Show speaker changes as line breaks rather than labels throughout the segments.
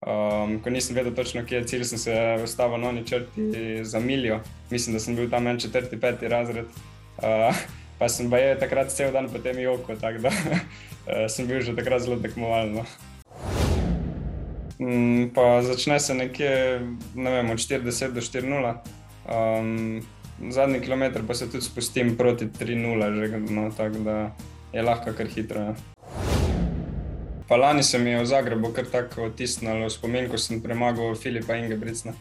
Um, ko nisem vedel točno, kje je cilj, sem se ustavil na oni črti za miljo. Mislim, da sem bil tam en četrti, peti razred. Uh, pa sem pa je takrat cel dan potem joko, tako da uh, sem bil že takrat zelo tekmovalno. Um, pa začne se nekje ne vem, od 40 do 4-0. Um, zadnji kilometr pa se tudi spustim proti 3-0, no, tako da je lahko kar hitro. Ja. Pa lani se mi je v Zagrebu kar tako otisnilo spomin, ko sem premagal Filipa Ingebrigtsa.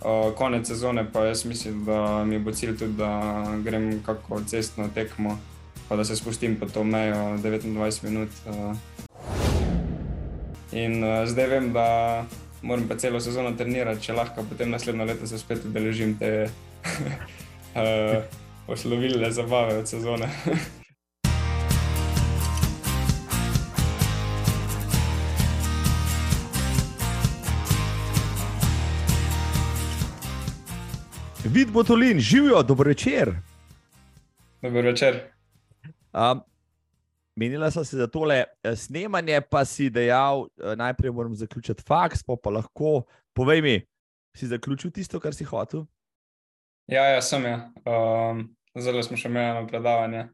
Uh, konec sezone pa jaz mislim, da mi bo cilj tudi, da grem kako cestno tekmo, pa da se spustim po to mejo 29 minut. Uh. In uh, zdaj vem, da moram pa celo sezono trenirati, če lahko potem naslednjo leto se spet udeležim te oslovilne zabave od sezone.
Vid Botolin, živijo, dobro večer.
Dobro večer.
Um, menila sem se za tole eh, snemanje, pa si dejal, eh, najprej moram zaključiti faks, pa, pa lahko. Povej mi, si zaključil tisto, kar si hotel?
Ja, ja sem. Ja. Um, zelo smo še imeli predavanje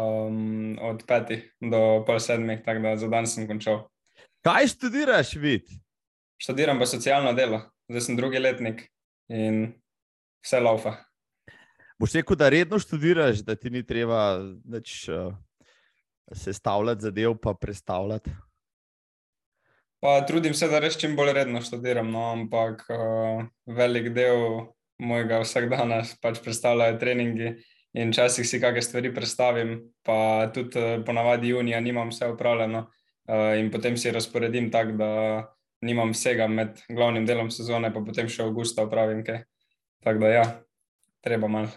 um, od petih do pol sedmih, tako da za dan sem končal.
Kaj študiraš, vid?
Študiram pa socialno delo, zdaj sem drugi letnik in vse laufa.
Boš rekel, da redno študiraš, da ti ni treba več uh, sestavljati zadev, pa predstavljati.
Pa trudim se, da res čim bolj redno študiram, no, ampak uh, velik del mojega vsakdana pač predstavljajo treningi. In včasih si kakšne stvari predstavim, pa tudi uh, ponavadi junija nimam vse upravljeno, uh, in potem si razporedim tako, da nimam vsega med glavnim delom sezone, pa potem še avgusta upravim kaj. Tako da, ja, treba malo.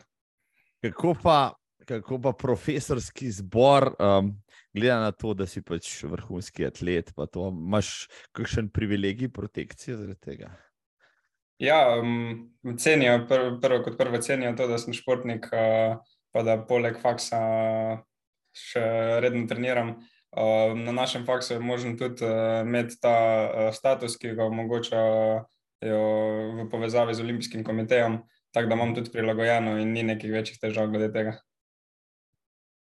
Kako pa, kako pa profesorski zbor, um, glede na to, da si pač vrhunski atlet, pa to imaš kakšen privilegij protekcije zaradi tega?
Ja, um, cenijo, prvo, prvo kot prvo cenijo to, da sem športnik, uh, pa da poleg faksa še redno treniram. Uh, na našem faksu je možno tudi uh, imeti ta uh, status, ki ga omogoča v povezavi z Olimpijskim komitejem, tako da imam tudi prilagojeno in ni nekih večjih težav glede tega.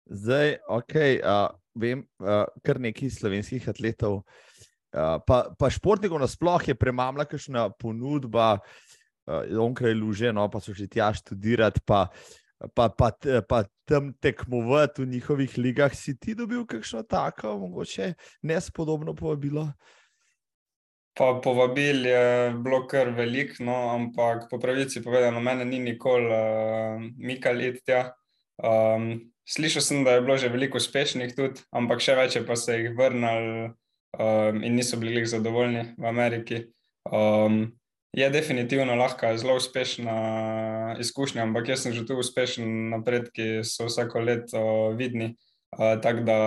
Zdaj, ok, uh, vem, uh, kar nekaj slovenskih atletov, uh, pa, pa športnikov nasplošno je premamla, kakšna ponudba, uh, onkraj luže, no pa so že tja študirati, pa, pa, pa, pa tam tekmovati v njihovih ligah. Si ti dobil kakšno tako, mogoče nespodobno povabilo?
Pa povabil je bilo kar veliko, no, ampak po pravici povedano, mene ni nikoli uh, mikal iti tja. Um, slišal sem, da je bilo že veliko uspešnih tudi, ampak še več je pa se jih vrnili um, in niso bili zadovoljni v Ameriki. Um, je definitivno lahko zelo uspešna izkušnja, ampak jaz sem že tu uspešen, napredki so vsako leto vidni. Uh, Tako da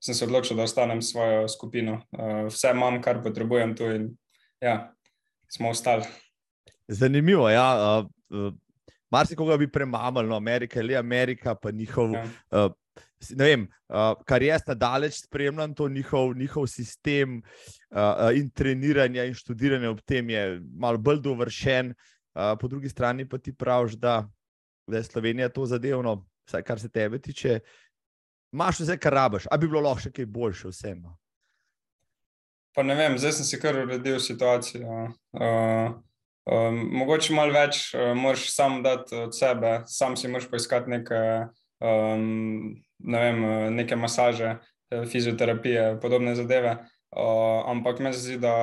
sem se odločil, da ostanem svojo skupino. Uh, vse imam, kar potrebujem tu, in ja, smo ostali.
Zanimivo. Ja, uh, uh, Mar se koga bi premamali, no, Amerika ali Amerika, pa njihov. Ja. Uh, Vem, uh, kar jaz nadalječ spremljam, to njihov, njihov sistem uh, in treniranja in študiranja ob tem je malo bolj dovršen, uh, po drugi strani pa ti praviš, da, da je Slovenija to zadevno, vsaj kar se tebe tiče, imaš vse, kar rabiš, a bi bilo lahko še kaj boljše vseeno.
Pa ne vem, zdaj sem si kar uredil situacijo. Uh, um, mogoče malo več uh, moraš sam dati od sebe, sam si moraš poiskati neke, um, ne vem, neke masaže, fizioterapije, podobne zadeve. Uh, ampak meni se zdi, da,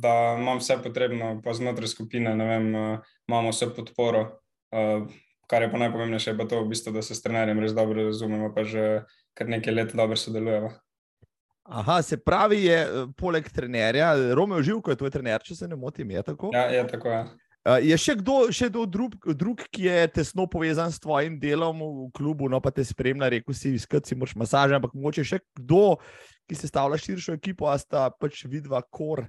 da imam vse potrebno, pa znotraj skupine, ne vem, uh, imamo vse podporo. Uh, kar je pa najpomembnejše, pa to, v bistvu, da se s trenerjem res dobro razumemo, pa že kar nekaj let dobro sodelujemo.
Aha, se pravi, je poleg trenerja, Romeo Živko je tvoj trener, če se ne motim, je tako?
Ja, je tako. Ja.
Je še kdo, še kdo drug, drug, ki je tesno povezan s tvojim delom v klubu, no pa te spremlja, rekel si, iskati si moraš masaže, ampak mogoče še kdo, ki se stavlja širšo ekipo, a sta pač vidva kor?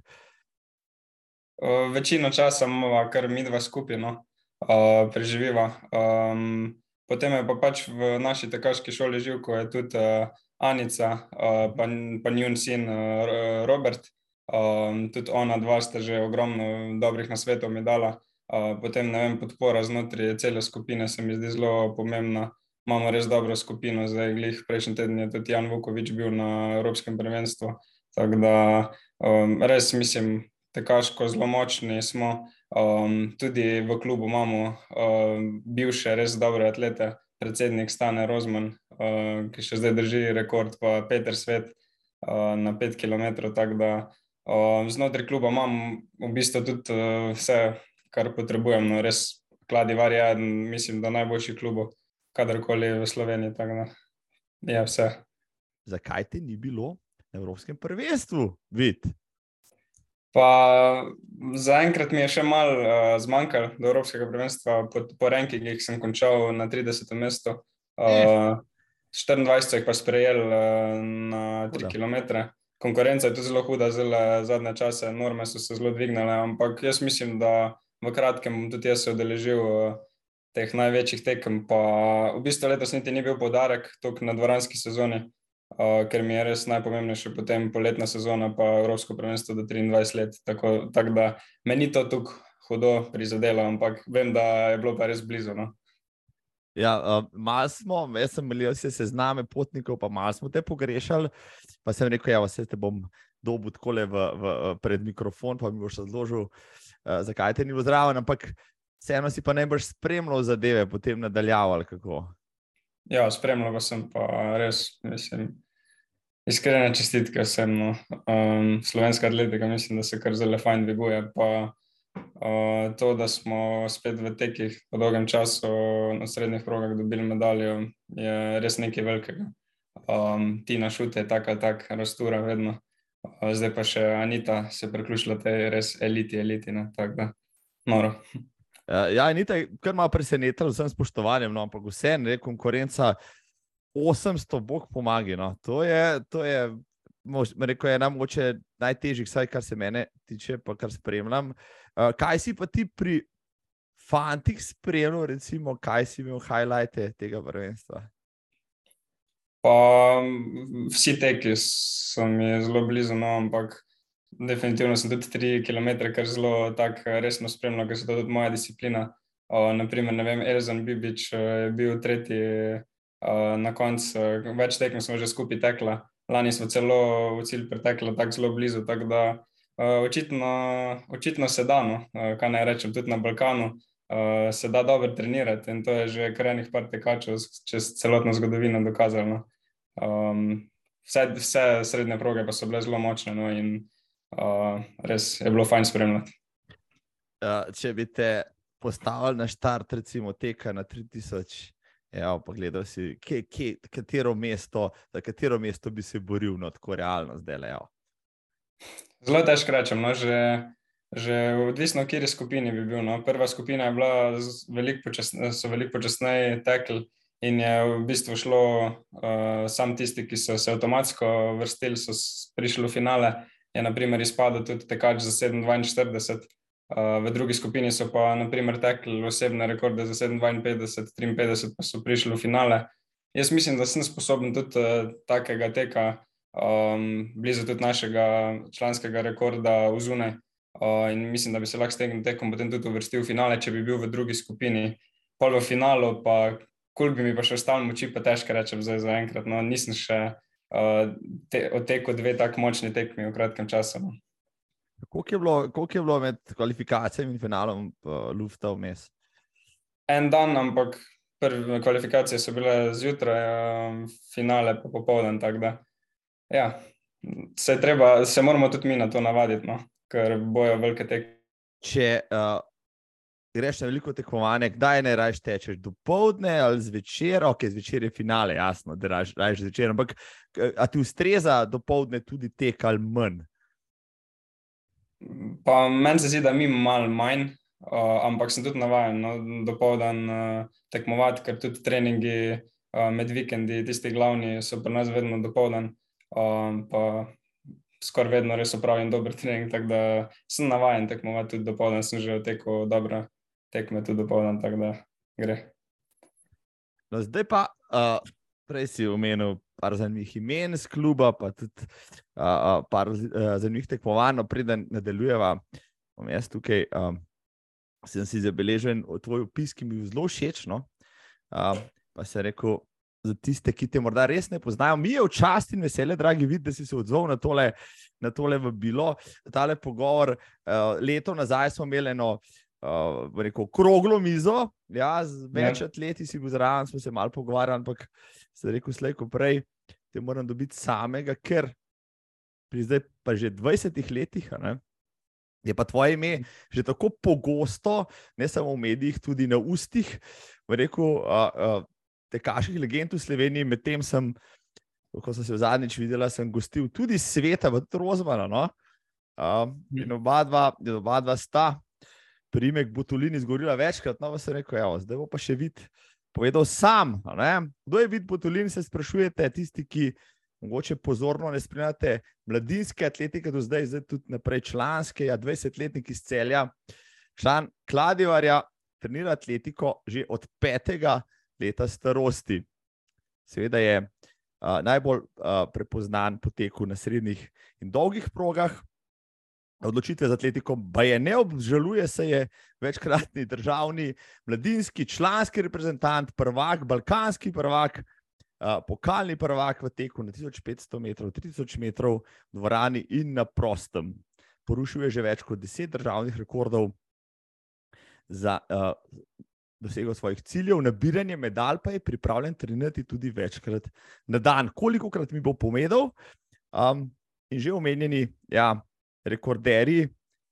Večino časa imamo kar midva skupino uh, preživiva. Um, potem je pa pač v naši tekaški šoli živ, ko je tudi uh, Anica, uh, pa, pa njun sin uh, Robert. Um, tudi ona dva sta že ogromno dobrih nasvetov mi dala. Uh, potem, ne vem, podpora znotraj cele skupine se mi zdi zelo pomembna. Imamo res dobro skupino, zdaj glih prejšnji teden je tudi Jan Vukovič bil na Evropskem prvenstvu. Tako da um, res mislim, tekaško zelo močni smo. Um, tudi v klubu imamo um, bivše res dobre atlete, predsednik Stane Rozman, uh, ki še zdaj drži rekord, pa Peter Svet uh, na 5 km. Tako da uh, znotraj kluba imam v bistvu tudi uh, vse, kar potrebujem. No, res kladi varja, mislim, da najboljši klub, kadarkoli v Sloveniji. Tako da je vse.
Zakaj ti ni bilo na Evropskem prvenstvu? Vid?
Pa zaenkrat mi je še malo uh, zmanjkalo do Evropskega prvenstva, po, po rankingih sem končal na 30. mestu. Uh, 24 jih pa sprejel uh, na 3 huda. km. Konkurenca je tu zelo huda, zelo zadnje čase, norme so se zelo dvignile, ampak jaz mislim, da v kratkem bom tudi jaz se odeležil uh, teh največjih tekem. Pa v bistvu letos niti ni bil podarek tukaj na dvoranski sezoni uh, ker mi je res najpomembnejše potem poletna sezona, pa Evropsko prvenstvo do 23 let. Tako, tako da meni to tukaj hudo prizadelo, ampak vem, da je bilo pa res blizu. No?
Ja, uh, malo smo, jaz sem imel vse sezname potnikov, pa malo smo te pogrešali. Pa sem rekel, da ja, se te bom dobil tako le pred mikrofon, pa mi boš razložil, uh, zakaj te ni bilo zraven. Ampak vseeno si pa najbrž spremljal zadeve, potem nadaljeval.
Ja, spremljal sem pa res, mislim, iskrene čestitke vsem. No. Um, slovenska atletika, mislim, da se kar zelo fajn dviguje. Pa uh, to, da smo spet v tekih po dolgem času na srednjih progah dobili medaljo, je res nekaj velikega. Um, Tina šute, tako ali tako, rastura vedno. Uh, zdaj pa še Anita se je priključila tej res eliti, eliti. Tako da, noro.
Uh, ja, in tako, kar malo presenetilo, vsem spoštovanjem, no, ampak vseeno je konkurenca 800, bog pomaga. No. To je, to je, mož, rekel, ena moče najtežjih, vsaj kar se mene tiče, pa kar spremljam. Uh, kaj si pa ti pri fantih spremljal, recimo, kaj si imel highlighte tega prvenstva?
Pa, vsi teki so mi zelo blizu, no, ampak definitivno sem tudi 3 km, kar zelo resno spremljal, ker so to tudi moja disciplina. Uh, naprimer, ne vem, Elzan Bibič uh, je bil tretji uh, na koncu, več tekem smo že skupaj tekla, lani smo celo v cilj pretekla tako zelo blizu, tako da uh, očitno, očitno se da, no, uh, kaj naj rečem, tudi na Balkanu se da dobro trenirati in to je že kar enih par tekačev čez celotno zgodovino dokazano. Um, vse, vse srednje proge pa so bile zelo močne no, in uh, res je bilo fajn spremljati.
Uh, če bi te postavili na štart, recimo teka na 3000, ja, pa gledal si, kje, kje, katero mesto, za katero mesto bi se boril, no tako realno zdaj le.
Zelo težko rečem. No, že, že odvisno, kje skupini bi bil. No. Prva skupina je bila veliko počasneje, so veliko počasneje tekli. In je v bistvu šlo, uh, sam tisti, ki so se avtomatsko vrstili, so prišli v finale, je naprimer izpadel tudi tekač za 7,42. Uh, v drugi skupini so pa naprimer tekli osebne rekorde za 7,52, 53 pa so prišli v finale. Jaz mislim, da sem sposoben tudi uh, takega teka, um, blizu tudi našega članskega rekorda v zunaj. Uh, in mislim, da bi se lahko s tem tekom potem tudi uvrstil v finale, če bi bil v drugi skupini. Pol v finalu, pa koliko bi mi pa še ostalo moči, pa težko rečem zdaj za enkrat. No, nisem še uh, te, odtekel dve tako močni tekmi v kratkem času. No.
Koliko je, bilo, koliko je bilo med kvalifikacijami in finalom uh, Lufta vmes?
En dan, ampak prve kvalifikacije so bile zjutraj, um, finale pa popoldan. Ja, se, treba, se moramo tudi mi na to navaditi, no? ker bojo velike tekme.
Če uh, greš na veliko tekmovanje, kdaj ne rajš tečeš, do povdne ali zvečer, ok, zvečer je finale, jasno, da rajš zvečer, ampak a ti ustreza do povdne tudi tek ali manj?
Pa meni se zdi, da mi malo manj, uh, ampak sem tudi navaden no, do povdan uh, tekmovati, ker tudi treningi uh, med vikendi, tisti glavni, so pri nas vedno do povdan. Uh, pa skoraj vedno res upravim dober trening, tako da sem navaden tekmovati tudi do povdan, sem že v teku dobro tekme tudi dopolnjen, tako da gre.
No, zdaj pa, uh, prej si omenil par zanimivih imen z kluba, pa tudi uh, par zanimivih tekmovanj, no, preden nadaljujeva. Jaz tukaj um, sem si zabeležen tvoj opis, ki mi je zelo všeč. No? Uh, pa se rekel, za tiste, ki te morda res ne poznajo, mi je v čast in veselje, dragi, vid, da si se odzval na tole, na tole v bilo, tale pogovor. Uh, leto nazaj smo imeli eno. Uh, rekel, kroglo mizo, ja, z ja. več atleti si bil zraven, smo se malo pogovarjali, ampak se rekel, slej, ko prej te moram dobiti samega, ker pri zdaj pa že 20 letih ne, je pa tvoje ime že tako pogosto, ne samo v medijih, tudi na ustih. Rekel, uh, uh, tekaških legend v Sloveniji, medtem sem, ko sem se zadnjič videla, sem gostil tudi sveta v Trozmanu. No? Um, in oba dva, oba dva sta, primek Botulini, zgorila večkrat, no, sem rekel, evo, zdaj bo pa še vid. Povedal sam, kdo je vid Botulin, se sprašujete, tisti, ki mogoče pozorno ne spremljate mladinske atletike, do zdaj, zdaj tudi naprej članske, ja, 20-letniki iz celja. Član Kladivarja trenira atletiko že od petega leta starosti. Seveda je uh, najbolj uh, prepoznan po teku na srednjih in dolgih progah. Odločitve za atletiko, pa je ne obžaluje, se je večkratni državni, mladinski, članski reprezentant, prvak, balkanski prvak, uh, pokalni prvak v teku na 1500 metrov, 3000 metrov v dvorani in na prostem. Porušil je že več kot deset državnih rekordov za uh, dosegel svojih ciljev, nabiranje medalj pa je pripravljen trenirati tudi večkrat na dan. Koliko krat mi bo povedal, um, in že omenjeni ja, rekorderji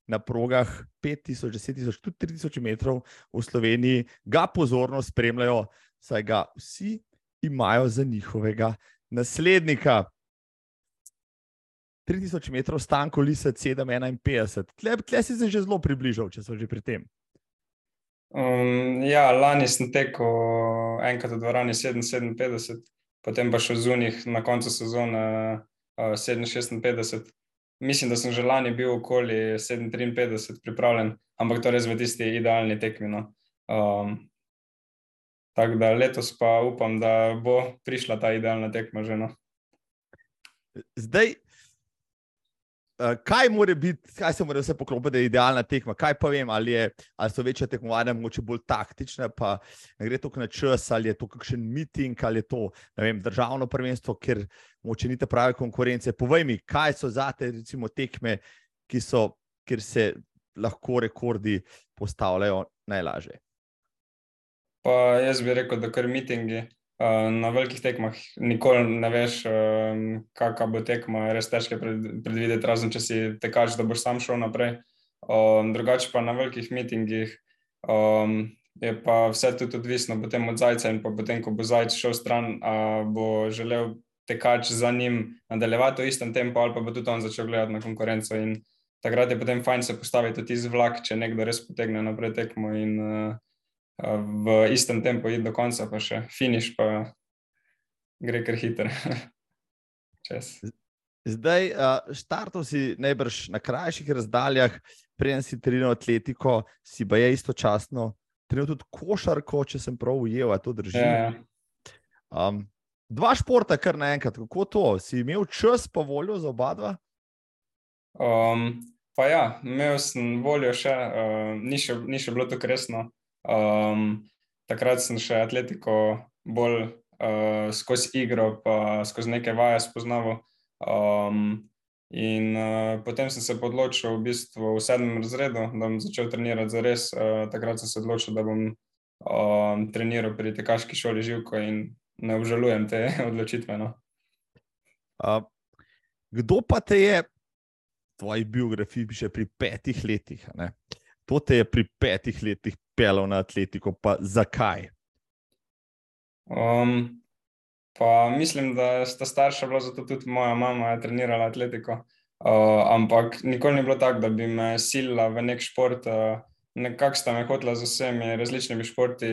na progah 5000, 10000, tudi 3000 metrov v Sloveniji ga pozorno spremljajo, saj ga vsi imajo za njihovega naslednika. 3000 metrov stanko Lisa 751. Tle, tle si se že zelo približal, če so že pri tem.
Um, ja, lani sem tekel enkrat v dvorani 757, potem pa še zunih na koncu sezone uh, 756. Mislim, da sem že lani bil okoli 753 pripravljen, ampak to res v tisti idealni tekmi. No. Um, tako da letos pa upam, da bo prišla ta idealna tekma že. No.
Zdaj, Uh, kaj, biti, kaj se mora vse poklopiti, da je idealna tekma? Kaj pa vem, ali, je, ali so večja tekmovanja, mogoče bolj taktična, pa ne gre toliko na čas, ali je to kakšen miting, ali je to vem, državno prvenstvo, ker moče ni te prave konkurence. Povej mi, kaj so za te recimo, tekme, so, kjer se lahko rekordi postavljajo najlažje.
Pa jaz bi rekel, da kar mitingi. Eh, na velikih tekmah nikoli ne veš, kakšna bo tekma, res težko predvideti, razen če si tekač, da boš sam šel naprej. Drugače pa na velikih mitingih je pa vse tudi odvisno od zajca in potem, ko bo zajec šel stran, bo želel tekač za njim nadaljevati v istem tempu ali pa bo tudi on začel gledati na konkurenco takrat je potem fajn se postaviti tudi iz vlak, če nekdo res potegne naprej tekmo in uh, v istem tempu iti do konca, pa še finiš, pa gre kar hiter.
Zdaj, štartov si najbrž na krajših razdaljah, preden si treniral atletiko, si pa je istočasno treniral tudi košarko, če sem prav ujel, to drži. Ja, ja. Um, dva športa, kar naenkrat, kako to? Si imel čas, pa voljo za oba dva?
Um, pa ja, imel sem voljo še, uh, ni, še ni še bilo tako resno. Um, takrat sem še atletiko bolj uh, skozi igro, pa skozi neke vaje spoznal. Um, in uh, potem sem se odločil, v bistvu v sedmem razredu, da bom začel trenirati za res. Uh, takrat sem se odločil, da bom um, treniral pri tekaški šoli živko in ne obžalujem te odločitve. No.
Uh, kdo pa te je, tvoji biografiji, še pri petih letih? Ne? To te je pri petih letih pelal na atletiko, pa zakaj?
Um, pa mislim, da sta starša bila zato tudi moja mama, je trenirala atletiko. Uh, ampak nikoli ni bilo tako, da bi me silila v nek šport. Uh, Nekako sta me hotela z vsemi različnimi športi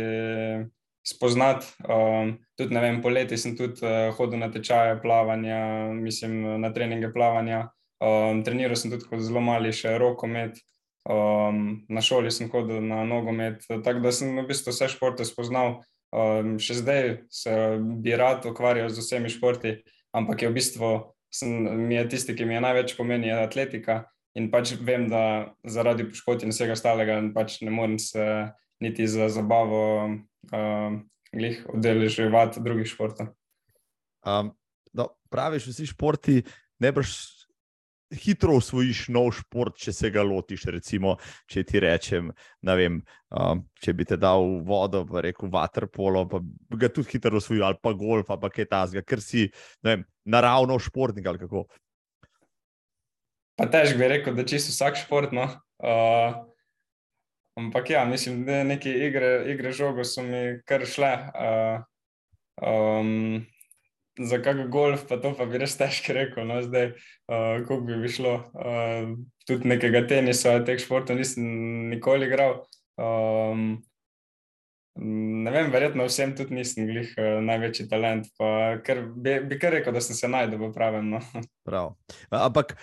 spoznati. Um, tudi, vem, poleti sem tudi uh, hodil na tečaje plavanja, mislim, na treninge plavanja. Um, treniral sem tudi kot zelo mali še rokomet. Um, na šoli sem hodil na nogomet, tako da sem v bistvu vse športe spoznal. Um, še zdaj se bi rad ukvarjal z vsemi športi, ampak je v bistvu sem, mi je tisti, ki mi je največ pomeni, je atletika. In pač vem, da zaradi poškodb in vsega ostalega pač ne morem se niti za zabavo um, odeleževati drugih športov.
Um, no, praviš, vsi športi ne boš hitro usvojiš nov šport, če se ga lotiš. Recimo, če ti rečem, vem, um, če bi te dal vodo, pa rekel vaterpolo, pa bi ga tudi hitro usvojil, ali pa golf, ali pa kaj tasga, ker si vem, naravno športnik ali kako.
Pa težko bi rekel, da čisto vsak šport. No. Uh, ampak ja, mislim, da neke igre, igre žogo so mi kar šle. Uh, um, za kak golf, pa to pa bi res težko rekel. No, zdaj, uh, kako bi, bi šlo. Uh, tudi nekega tenisa, teh športov nisem nikoli igral. Um, ne vem, verjetno vsem tudi nisem glih uh, največji talent. Ker bi, bi kar rekel, da sem se najdel v pravem. No.
Prav. Ampak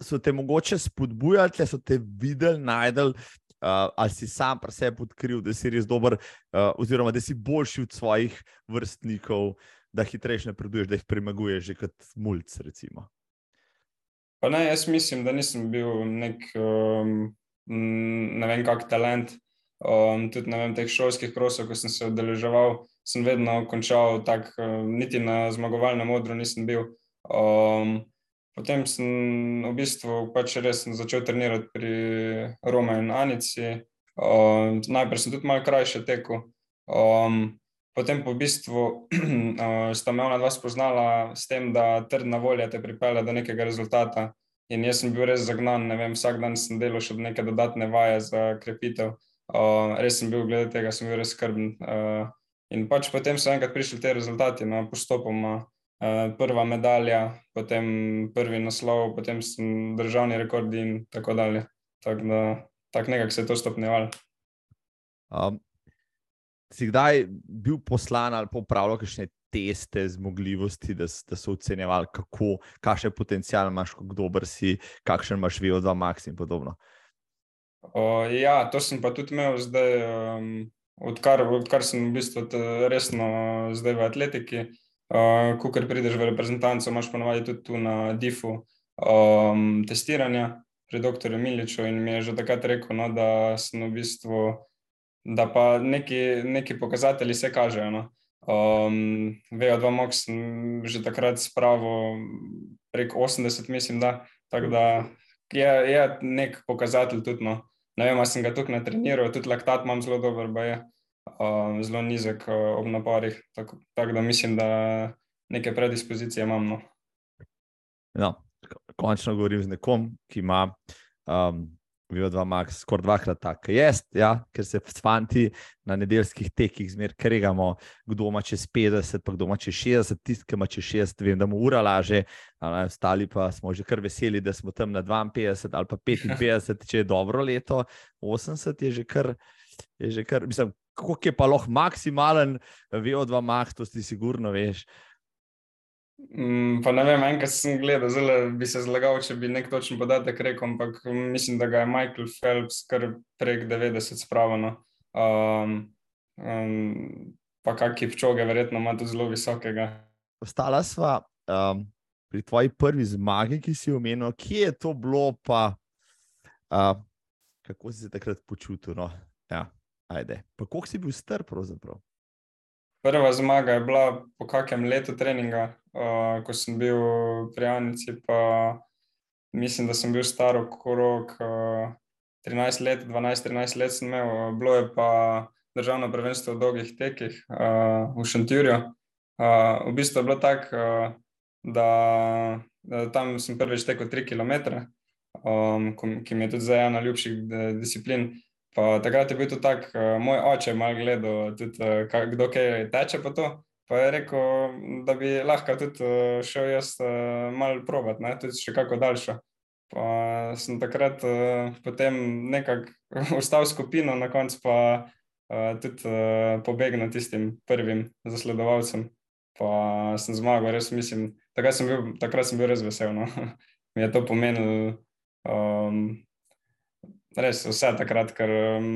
so te mogoče spodbujali, so te videli, najdel. Uh, ali si sam pri sebi odkril, da si res dober, uh, oziroma da si boljši od svojih vrstnikov, uh, da hitreje napreduješ, da jih premaguješ, že kot mulj.
Ne, jaz mislim, da nisem bil nek um, ne vem, kak talent. Um, tudi na teh šolskih krosov, ko sem se odeleževal, sem vedno končal tako, um, niti na zmagovalnem odru nisem bil. Um, potem sem v bistvu pač res začel trenirati pri Roma in Anici. Um, najprej sem tudi malo krajše tekel. Um, potem po v bistvu sta me ona dva spoznala s tem, da trdna volja te pripelje do nekega rezultata. In jaz sem bil res zagnan, ne vem, vsak dan sem delal še neke dodatne vaje za krepitev. Uh, res sem bil glede tega, sem bil res skrben. Uh, in pač potem so enkrat prišli te rezultati, no, postopoma. Uh, prva medalja, potem prvi naslov, potem državni rekordi in tako dalje. Tako da tak nekako se je to stopnjevalo.
Um, si kdaj bil poslan ali popravljal kakšne teste zmogljivosti, da, da so ocenjevali, kako, kakšen potencial imaš, kako dober si, kakšen imaš vi od dva max in podobno.
O, ja, to sem pa tudi imel zdaj, um, odkar, odkar sem v bistvu resno zdaj v atletiki. Uh, ko prideš v reprezentanco, imaš ponovadi tudi tu na DIF-u um, testiranja pri dr. Miliču in mi je že takrat rekel, no, da sem v bistvu da pa neki, neki pokazatelji se kažejo. No. Um, Vejo, da moč sem že takrat spravil prek 80, mislim, da, da je, je nek pokazatelj tudi. No. Ne vem, ali sem ga tukaj natreniral, tudi laktat imam zelo dober, pa je um, zelo nizek uh, ob naporih. Tako, tako da mislim, da neke predispozicije imam. No.
No, končno govorim z nekom, ki ima um, bil dva max, skoraj dvakrat tako. Jaz, ja, ker se fanti na nedeljskih tekih zmer kregamo, kdo ima čez 50, pa kdo ima čez 60, tisti, ki ima čez 60, vem, da mu ura laže, ostali pa smo že kar veseli, da smo tam na 52 ali pa 55, če je dobro leto, 80 je že kar, je že kar mislim, kako je pa lahko maksimalen, ve od dva max, to si sigurno veš.
Mm, pa ne vem, enkrat sem gledal, zelo bi se zlagal, če bi nek točen podatek rekel, ampak mislim, da ga je Michael Phelps kar prek 90 spravljeno. Um, um, pa kakšne pčoge, verjetno ima tudi zelo visokega.
Ostala sva um, pri tvoji prvi zmagi, ki si omenil, kje je to bilo, pa uh, kako si se takrat počutil. No? Ja, ajde. Pa koliko si bil star pravzaprav?
Prva zmaga je bila po kakem letu treninga, uh, ko sem bil pri Anici. Mislim, da sem bil star okrog uh, 13 let, 12-13 let sem imel, bilo je pa državno prvenstvo v dolgih tekih uh, v Šentjurju. Uh, v bistvu je bilo tako, uh, da, da tam sem prvič tekel 3 km, um, ki mi je tudi zdaj ena ljubših disciplin. Pa takrat je bil to tak, uh, moj oče je malo gledal, tudi, uh, kdo kaj teče po to. Pa je rekel, da bi lahko tudi uh, šel jaz uh, malo provat, ne? tudi še kako daljšo. Pa sem takrat uh, potem nekako ustal skupino, na koncu pa tudi pobegnil tistim prvim zasledovalcem. Pa sem zmagal, res mislim, takrat sem bil, takrat sem bil res vesel. No? Mi je to pomenilo. Um, res vse takrat, ker um,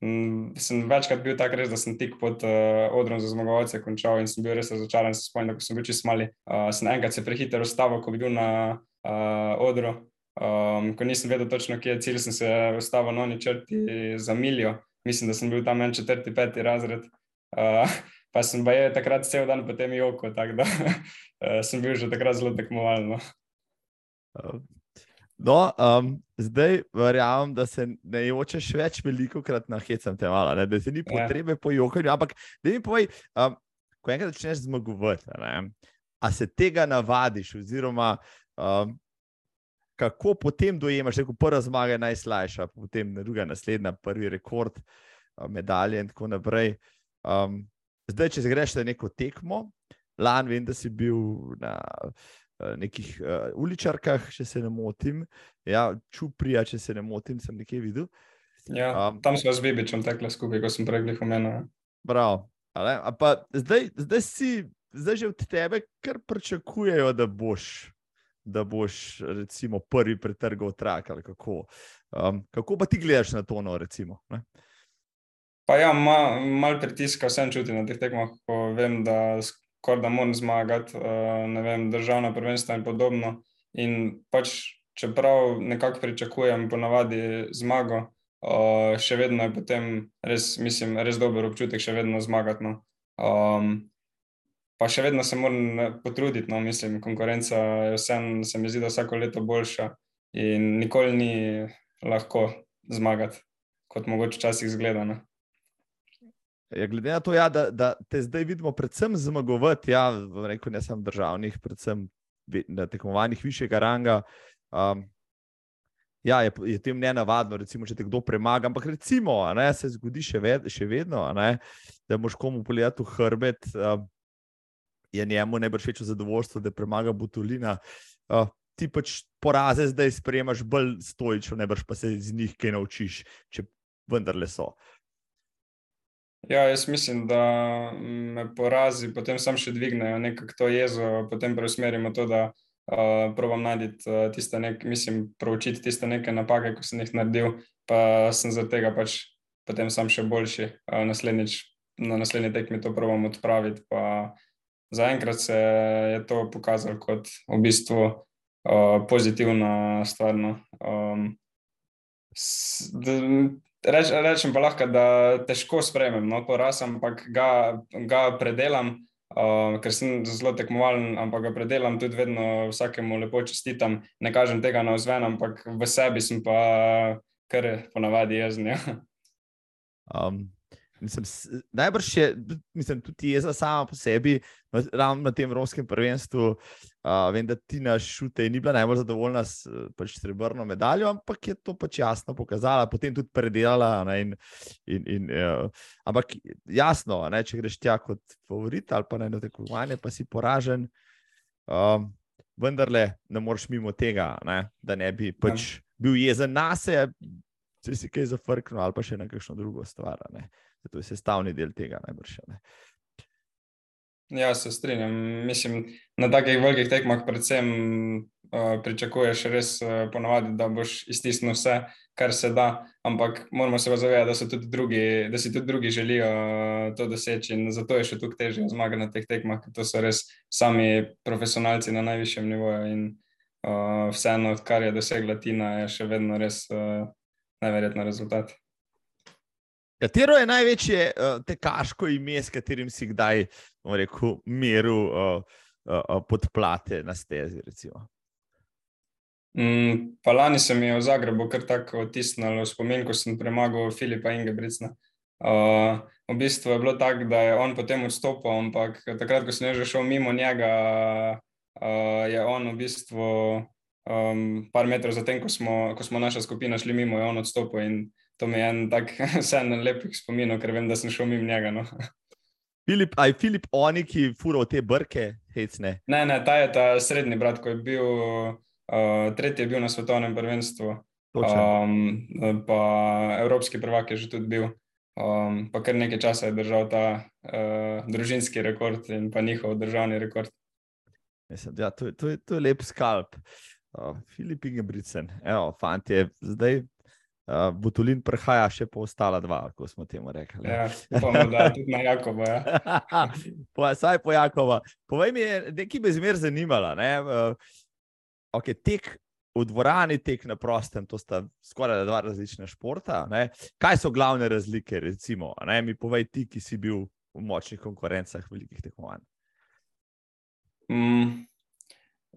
sem večkrat bil tak res, da sem tik pod uh, odrom za zmagovalce končal in sem bil res razočaran. Se spomnim, da sem bil čist mali. Uh, sem enkrat se prehiter ustavil, ko bi bil na uh, odru. Um, ko nisem vedel točno, kje je cilj, sem se ustavil na oni črti za miljo. Mislim, da sem bil tam en četrti, peti razred. Uh, pa sem pa je takrat cel dan potem joko, tako da uh, sem bil že takrat zelo tekmovalno.
No, um, zdaj verjamem, da se ne jočeš več veliko krat na hecem te malo, da se ni ja. potrebe ja. po jokanju. Ampak, da mi povej, um, ko enkrat začneš zmagovati, a se tega navadiš, oziroma um, kako potem dojemaš, je prva zmaga najslajša, potem druga, naslednja, prvi rekord, um, medalje in tako naprej. Um, zdaj, če greš na neko tekmo, lani vem, da si bil na. Eh, nekih uh, uličarkah, če se ne motim, ja, čuprija, če se ne motim, sem nekaj videl.
Ja, um, tam smo z Bibičem tekli skupaj, ko sem prej omenil.
Prav. Zdaj, zdaj, si, zdaj že od tebe kar pričakujejo, da boš, da boš recimo, prvi pretrgal trak. Kako. Um, kako pa ti gledaš na to? No, recimo,
pa ja, malo mal pritiska sem čutil na teh tekmah, ko vem, da skoraj da moram zmagati, uh, ne vem, državna prvenstva in podobno. In pač, čeprav nekako pričakujem ponavadi zmago, uh, še vedno je potem res, mislim, res dober občutek, še vedno zmagati. No. Um, pa še vedno se moram eh, potruditi, no, mislim, konkurenca je vsem, se mi zdi, da vsako leto boljša in nikoli ni lahko zmagati, kot mogoče včasih zgledano.
Ja, glede na to, ja, da, da te zdaj vidimo, predvsem zmagovati, ja, rekel, ne samo državnih, predvsem na tekmovanjih višjega ranga. Um, ja, je, je tem ne navadno, če te kdo premaga. Ampak recimo, ne, se zgodi še, ved, še vedno, ne, da moš komu pogledati v hrbet, um, je njemu najbrž večje zadovoljstvo, da premaga Butulina. Uh, ti pač poraze zdaj sprejemaš bolj stojično, najbrž pa se iz njih kaj naučiš, če vendarle so.
Ja, jaz mislim, da me porazi, potem sam še dvignejo nekako to jezo, potem preusmerimo to, da uh, probam najti uh, tiste nekaj, mislim, proučiti tiste neke napake, ko sem jih naredil, pa sem zaradi tega pač potem sam še boljši. Uh, naslednjič, na naslednji tekmi to probam odpraviti. Pa zaenkrat se je to pokazalo kot v bistvu uh, pozitivna stvar. No. Um, Reč, rečem pa lahko, da težko sprejmem no, poraz, ampak ga, ga predelam, uh, ker sem zelo tekmovalen, ampak ga predelam tudi vedno vsakemu lepo čestitam. Ne kažem tega na vzven, ampak v sebi sem pa kar ponavadi jezen. Ja.
Um, Mislim, najbrž je, mislim, tudi jeza sama po sebi, ravno na tem romskem prvenstvu. Uh, vem, da ti na šute ni bila najbolj zadovoljna s pač, srebrno medaljo, ampak je to pač jasno pokazala, potem tudi predelala. Ne, in, in, in, uh, ampak jasno, ne, če greš tja kot favorit ali pa na eno tekmovanje, pa si poražen. Um, vendarle ne moreš mimo tega, ne, da ne bi pač bil jezen na sebe, če si kaj zafrknil ali pa še na kakšno drugo stvar. Ne. To je sestavni del tega, najbrž. Ne.
Ja, se strinjam. Mislim, na takih velikih tekmah, predvsem, uh, pričakuješ res uh, ponovadi, da boš iztisnil vse, kar se da. Ampak moramo se zavedati, da, tudi drugi, da si tudi drugi želijo uh, to doseči. In zato je še tukaj težje zmagati na teh tekmah, ker to so res sami profesionalci na najvišjem nivoju. In uh, vseeno, kar je dosegla Tina, je še vedno res uh, najverjetno rezultat.
Katero je največje uh, tekaško ime, s katerim si kdaj rekel, meril uh, uh, podplate na stezi?
Mm, pa lani se mi je v Zagrebu kar tako otisnilo spomin, ko sem premagal Filipa Ingebrigtsa. Uh, v bistvu je bilo tako, da je on potem odstopil, ampak takrat, ko sem že šel mimo njega, uh, je on v bistvu um, par metrov zatem, ko smo, ko smo naša skupina šli mimo, je on odstopil. In, to mi je en tak vseeno lepih spominov, ker vem, da sem šel mimo njega. No.
Filip, aj Filip, oni, ki furo te brke, hecne.
Ne, ne, ta je ta srednji brat, ko je bil, uh, tretji je bil na svetovnem prvenstvu. Um, pa evropski prvak je že tudi bil. Um, pa kar nekaj časa je držal ta uh, družinski rekord in pa njihov državni rekord.
Mislim, ja, to, to, to je lep skalp. Uh, Filip Ingebrigtsen, evo, fanti, zdaj uh, Butulin prehaja še po ostala dva, kot smo temu rekli.
Ja, upamo, da tudi na Jakova. Ja.
po, saj po Jakova. Povej mi, nekaj bi zmer zanimalo. Ne? Uh, okay, tek v dvorani, tek na prostem, to sta skoraj dva različna športa. Ne? Kaj so glavne razlike, recimo? Ne? Mi povej ti, ki si bil v močnih konkurencah, velikih tekmovanj.
Mm,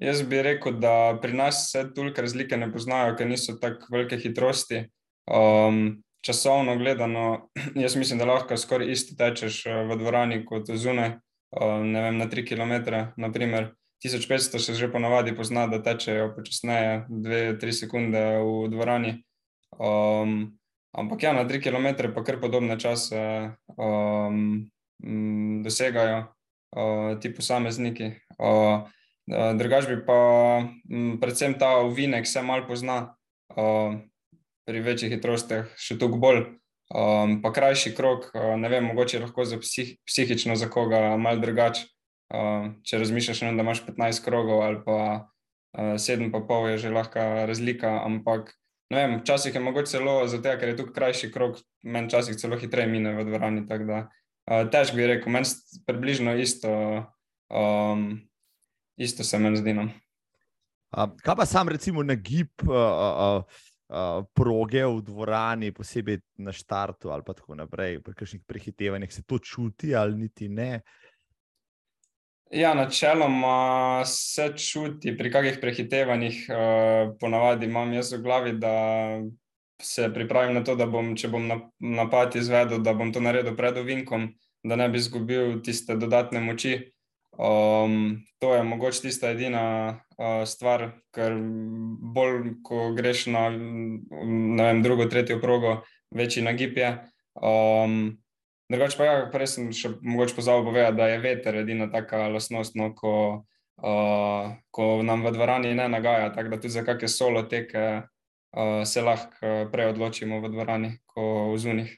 jaz bi rekel, da pri nas se toliko razlike ne poznajo, ker niso tako velike hitrosti. Um, časovno gledano, jaz mislim, da lahko skoraj isto tečeš eh, v dvorani kot zunaj, um, ne vem, na 3 km. Naprimer, 1500 se že ponavadi pozna, da tečejo počasneje, 2-3 sekunde v dvorani. Um, ampak ja, na 3 km pa kar podobne čase um, dosegajo uh, ti posamezniki. Uh, Drugač bi pa m, predvsem ta uvinek se mal pozna uh, pri večjih hitrostih, še toliko bolj. Um, pa krajši krok, uh, ne vem, mogoče lahko za psih, psihično za koga mal drugače. Uh, če razmišljaš, ne, da imaš 15 krogov ali pa uh, 7,5 je že lahko razlika, ampak vem, včasih je mogoče celo zato, ker je tukaj krajši krok, meni včasih celo hitreje mine v dvorani. Uh, Težko bi rekel, meni je približno isto. Um, isto se meni zdi. No.
Kaj pa sam, recimo, na gib uh, uh, uh, proge v dvorani, posebej na štartu ali pa tako naprej, pri kakšnih prehitevanjih se to čuti ali niti ne?
Ja, načeloma se čuti pri kakšnih prehitevanjih, uh, ponavadi imam jaz v glavi, da se pripravim na to, da bom, če bom napad izvedel, da bom to naredil pred ovinkom, da ne bi izgubil tiste dodatne moči. Um, to je mogoče tista edina uh, stvar, ker bolj, ko greš na vem, drugo, tretjo progo, večji nagib je. Um, drugač pa, ja, prej sem še mogoče pozabil povedati, da je veter edina taka lasnost, no, ko, uh, ko nam v dvorani ne nagaja, tako da tudi za kakšne solo teke uh, se lahko prej odločimo v dvorani, kot v zunih.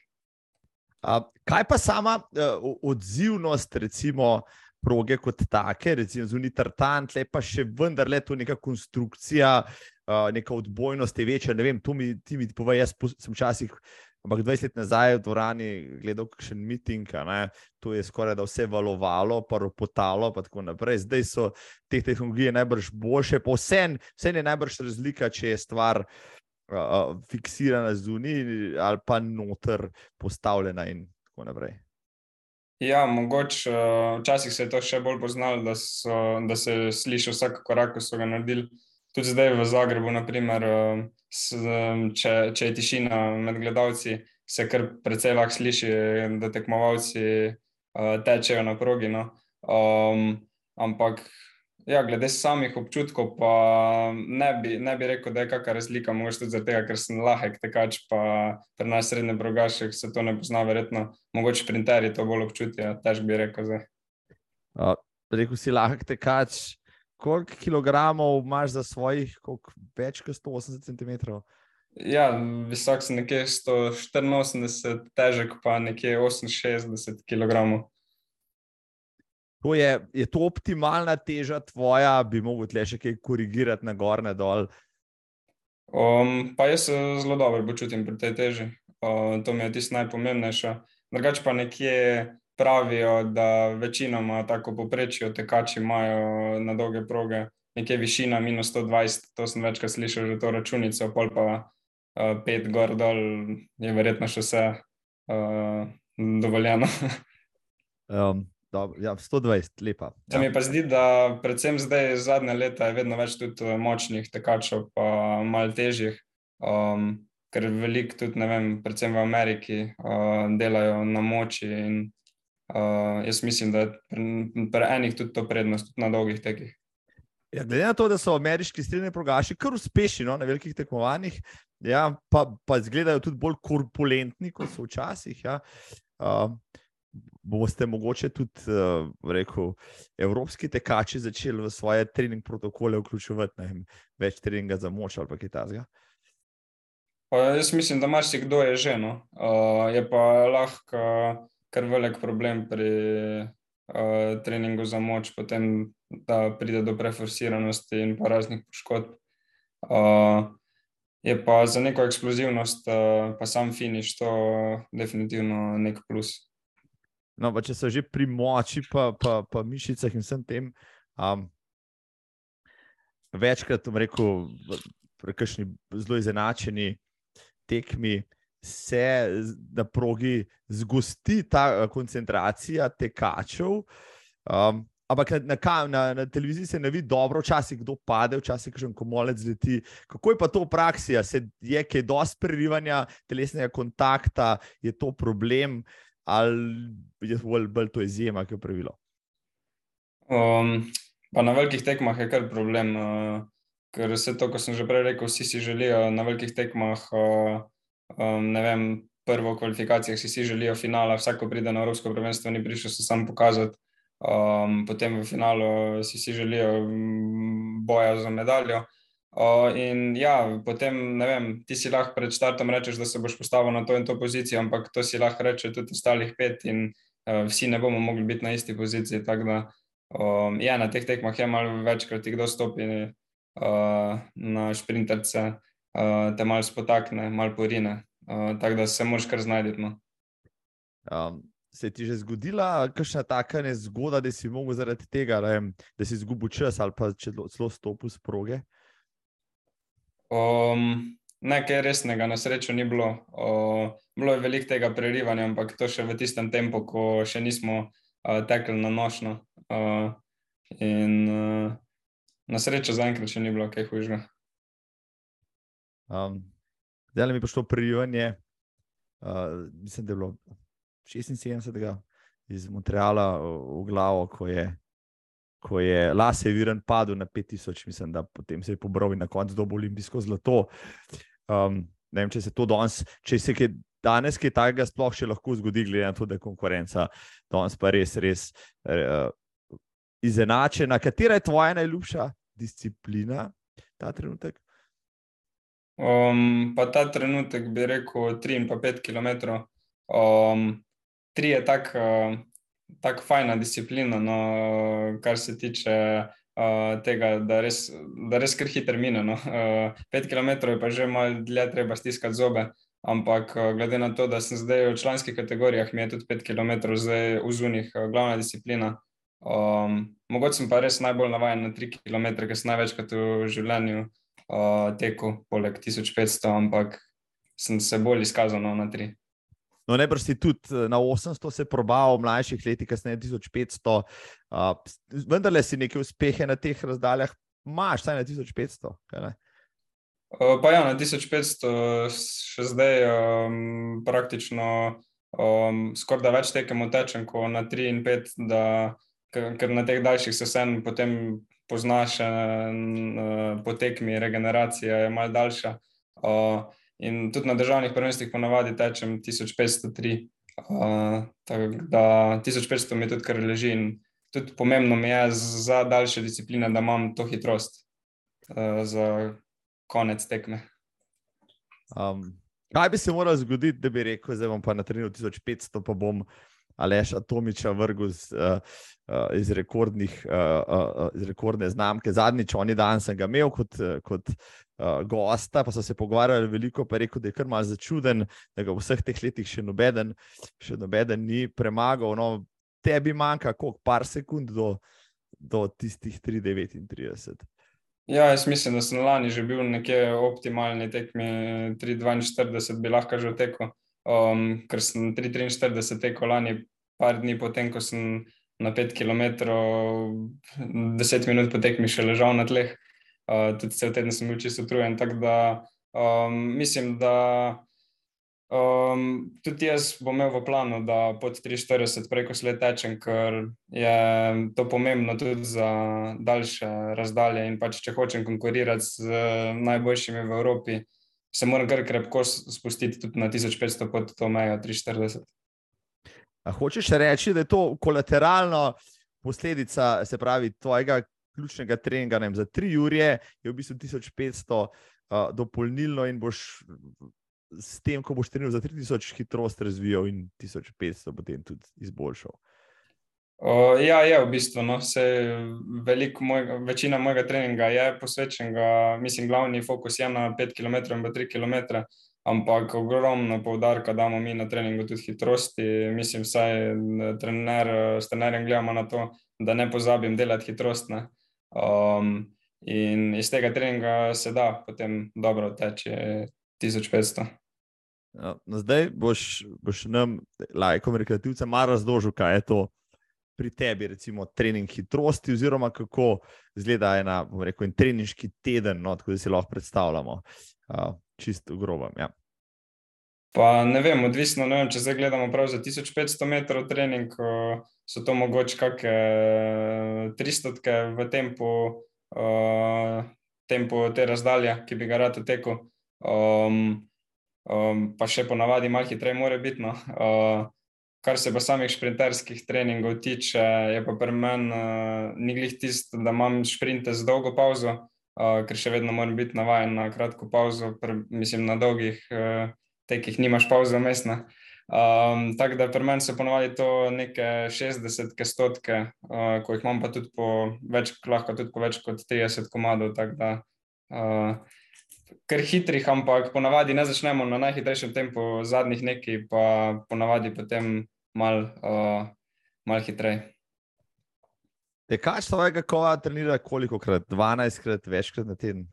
Uh, kaj pa sama uh, odzivnost, recimo, uh, proge kot take, recimo zunaj tartan, tle pa še vendar le to neka konstrukcija, uh, neka odbojnost je večja. Ne vem, to mi ti mi pove, jaz sem včasih. Ampak 20 let nazaj v dvorani gledal še en miting, to je skoraj da vse valovalo, pa ropotalo, pa tako naprej. Zdaj so te tehnologije najbrž boljše, pa vse, vse je najbrž razlika, če je stvar uh, fiksirana zunaj ali pa noter postavljena in tako naprej.
Ja, mogoče uh, včasih se je to še bolj poznalo, da, so, da se sliši vsak korak, ko so ga naredili. Tudi zdaj v Zagrebu, naprimer, uh, s, če, če je tišina med gledalci, se kar precej lahko sliši, da tekmovalci uh, tečejo na progi. No. Um, ampak Ja, glede samih občutkov, pa ne bi, ne bi rekel, da je kakšna razlika. Mogoče tudi zato, ker sem lahek tekač, pa pri nas srednje brogašek se to ne pozna, verjetno. Mogoče printerji to bolj občutijo, težko bi rekel.
Uh, rekel si lahek tekač, koliko kilogramov imaš za svojih, koliko več kot 180 cm?
Ja, visok sem nekje 184, težek pa nekje 68 kg.
To je, je to optimalna teža tvoja, bi lahko tle še kaj korigirati na gor, na dol?
Um, pa jaz se zelo dobro počutim pri tej teži. Uh, to mi je tisto najpomembnejše. Drugače pa nekje pravijo, da večinoma tako poprečijo tekači imajo na dolge proge, nekje višina minus 120, to sem večkrat slišal že to računico, pol pa uh, pet gor dol je verjetno še vse uh, dovoljeno.
um, Dobro, ja, 120, lepa.
Se ja. mi pa zdi, da predvsem zdaj, zadnje leta, je vedno več tudi eh, močnih tekačev, pa malo težjih. Um, ker veliko tudi, ne vem, predvsem v Ameriki uh, delajo na moči. In, uh, jaz mislim, da je pri, pri enih tudi to prednost, tudi na dolgih tekih.
Ja, glede na to, da so ameriški stredni progaši kar uspešni no, na velikih tekmovanjih, ja, pa, pa izgledajo tudi bolj korpulentni, kot so včasih. Ja. Uh, boste mogoče tudi, uh, rekel, evropski tekači začeli v svoje trening protokole vključevati vem, več treninga za moč ali kaj takega?
Jaz mislim, da marsikdo je že. No. Uh, je pa lahko kar velik problem pri uh, treningu za moč, potem da pride do preforsiranosti in pa raznih poškodb. Uh, je pa za neko eksplozivnost, uh, pa sam finiš, to definitivno nek plus.
No, pa če so že pri moči, pa, pa, pa mišicah in vsem tem, um, večkrat, rekel, prekršni, zelo izenačeni tekmi, se na progi zgosti ta koncentracija tekačev. Um, ampak na, na, na, na televiziji se ne vidi dobro, včasih kdo pade, včasih še en komolec leti. Kako je pa to v praksi? Se je kaj dosti prerivanja telesnega kontakta, je to problem? Ali je bolj, bolj to izjema, ki je pravilo?
Um, na velikih tekmah je kar problem, uh, ker vse to, kot sem že prej rekel, vsi si želijo na velikih tekmah, uh, um, vem, prvo v kvalifikacijah si, si želijo finala, vsako pride na Evropsko prvenstvo, ni prišel se sam pokazati. Um, potem v finalu si, si želijo mm, boja za medaljo. Uh, in ja, potem, ne vem, ti si lahko pred startom rečeš, da se boš postavil na to in to pozicijo, ampak to si lahko reče tudi ostalih pet, in uh, vsi ne bomo mogli biti na isti poziciji. Tako da, um, ja, na teh tekmah je malo večkrat, kdo stopi uh, na šprinterce, uh, te malo spotakne, malo porine. Uh, tako da se moraš kar znajti. No.
Um. Se ti že zgodila kakšna taka nezgoda, da si mogel zaradi tega, da si izgubil čas ali pa celo stopil z proge? Uh,
Um, nekaj resnega na srečo ni bilo. Uh, bilo je veliko tega prerivanja, ampak to še v tistem tempu, ko še nismo uh, tekli na nošno. Uh, in uh, na srečo zaenkrat še ni bilo kaj hujšega.
Um, zdaj mi je prišlo prerivanje, uh, mislim, da je bilo 76. iz Montreala v glavo, ko je ko je Lase Viren padel na 5000, mislim, da potem se je pobral in na koncu dobil olimpijsko zlato. Um, ne vem, če se to danes, če se je danes kaj takega sploh še lahko zgodi, glede na to, da je konkurenca danes pa res, res uh, izenačena. Katera je tvoja najljubša disciplina ta trenutek?
Um, pa ta trenutek bi rekel 3 in pa 5 km. Um, tri je tako. Uh, tako fajna disciplina, no, kar se tiče uh, tega, da res, da res kar hitro mine. No. Uh, pet km je pa že malo dlje, treba stiskati zobe. Ampak glede na to, da sem zdaj v članskih kategorijah, mi je tudi 5 km zdaj v zunih glavna disciplina. Um, mogoče sem pa res najbolj navaden na 3 km, ker sem največkrat v življenju uh, tekel, poleg 1500, ampak sem se bolj izkazal no, na 3.
No, najbrž si tudi eh, na 800 se probal, v mlajših letih, kasneje 1500, uh, vendar si neke uspehe na teh razdaljah, imaš vsaj na 1500.
Uh, pa ja, na 1500 še zdaj um, praktično um, skoraj da več tekem tečem, kot na 3 in 5, da, ker na teh daljših se vsem potem poznaš, uh, potekmi, regeneracija je mal daljša. Uh, In tudi na državnih prvenstvih ponavadi tečem 1503. Uh, da 1500 mi tudi kar leži. In tudi pomembno mi je za daljše discipline, da imam to hitrost uh, za konec tekme.
Um, kaj bi se moralo zgoditi, da bi rekel, da bom pa na terenu 1500, pa bom Aleš Atomiča vrgel z, uh, uh, iz, uh, uh, iz rekordne znamke. Zadnjič, oni dan sem ga imel kot, kot uh, gosta, pa so se pogovarjali veliko, pa je rekel, da je kar mal začuden, da ga v vseh teh letih še nobeden, še nobeden ni premagal. No, tebi manjka koliko par sekund do, do tistih 3,39.
Ja, jaz mislim, da sem lani že bil nekje optimalni tekmi, 3,42 bi lahko že tekel um, ker sem 3-43 tekel lani, par dni potem, ko sem na 5 km, 10 minut potek mi še ležal na tleh, uh, tudi cel teden sem bil čisto utrujen. Tako da um, mislim, da um, tudi jaz bom imel v planu, da pod 43 preko sled tečem, ker je to pomembno tudi za daljše razdalje in pač če hočem konkurirati z najboljšimi v Evropi se moram kar krepko spustiti tudi na 1500 pod to mejo 340.
A hočeš reči, da je to kolateralno posledica, se pravi, tvojega ključnega treninga vem, za tri ure, je v bistvu 1500 uh, dopolnilno in boš s tem, ko boš treniral za 3000, hitrost razvijal in 1500 potem tudi izboljšal.
O, ja, je v bistvu. No, mojega, večina mojega treninga je posvečena, mislim, glavni fokus je na 5 km in 3 km, ampak ogromno poudarka damo mi na treningu tudi hitrosti. Mislim, vsaj trener, s trenerjem gledamo na to, da ne pozabim delati hitrost. Um, in iz tega treninga se da potem dobro teče 1500.
Ja, no, zdaj boš, boš nam, lajkom, rekreativcem, malo razložil, kaj je to pri tebi, recimo, trening hitrosti, oziroma kako izgleda ena, bomo rekel, en treninški teden, no, tako da si lahko predstavljamo, uh, čisto grobam. Ja.
Pa ne vem, odvisno, ne vem, če zdaj gledamo prav za 1500 metrov trening, so to mogoče kakšne 300 v tempu, uh, tempu te razdalje, ki bi ga rad tekel. Um, um, pa še ponavadi malo hitreje, mora biti. No. Uh, kar se pa samih sprinterskih treningov tiče, je pa pri meni uh, ni glih tisto, da imam sprinte z dolgo pauzo, uh, ker še vedno moram biti navaden na kratko pauzo, pr, mislim na dolgih. Uh, tekih nimaš pauze mestna. Um, tako da pri meni so ponovadi to neke 60, stotke, uh, ko jih imam pa tudi po več, lahko tudi po več kot 30 komadov. Ker hitrih, ampak ponavadi ne začnemo na najhitrejšem tempu, zadnjih nekaj, pa ponavadi potem mal, uh, mal hitreje.
Tekač svojega kova trenira koliko krat? 12 krat, večkrat na teden?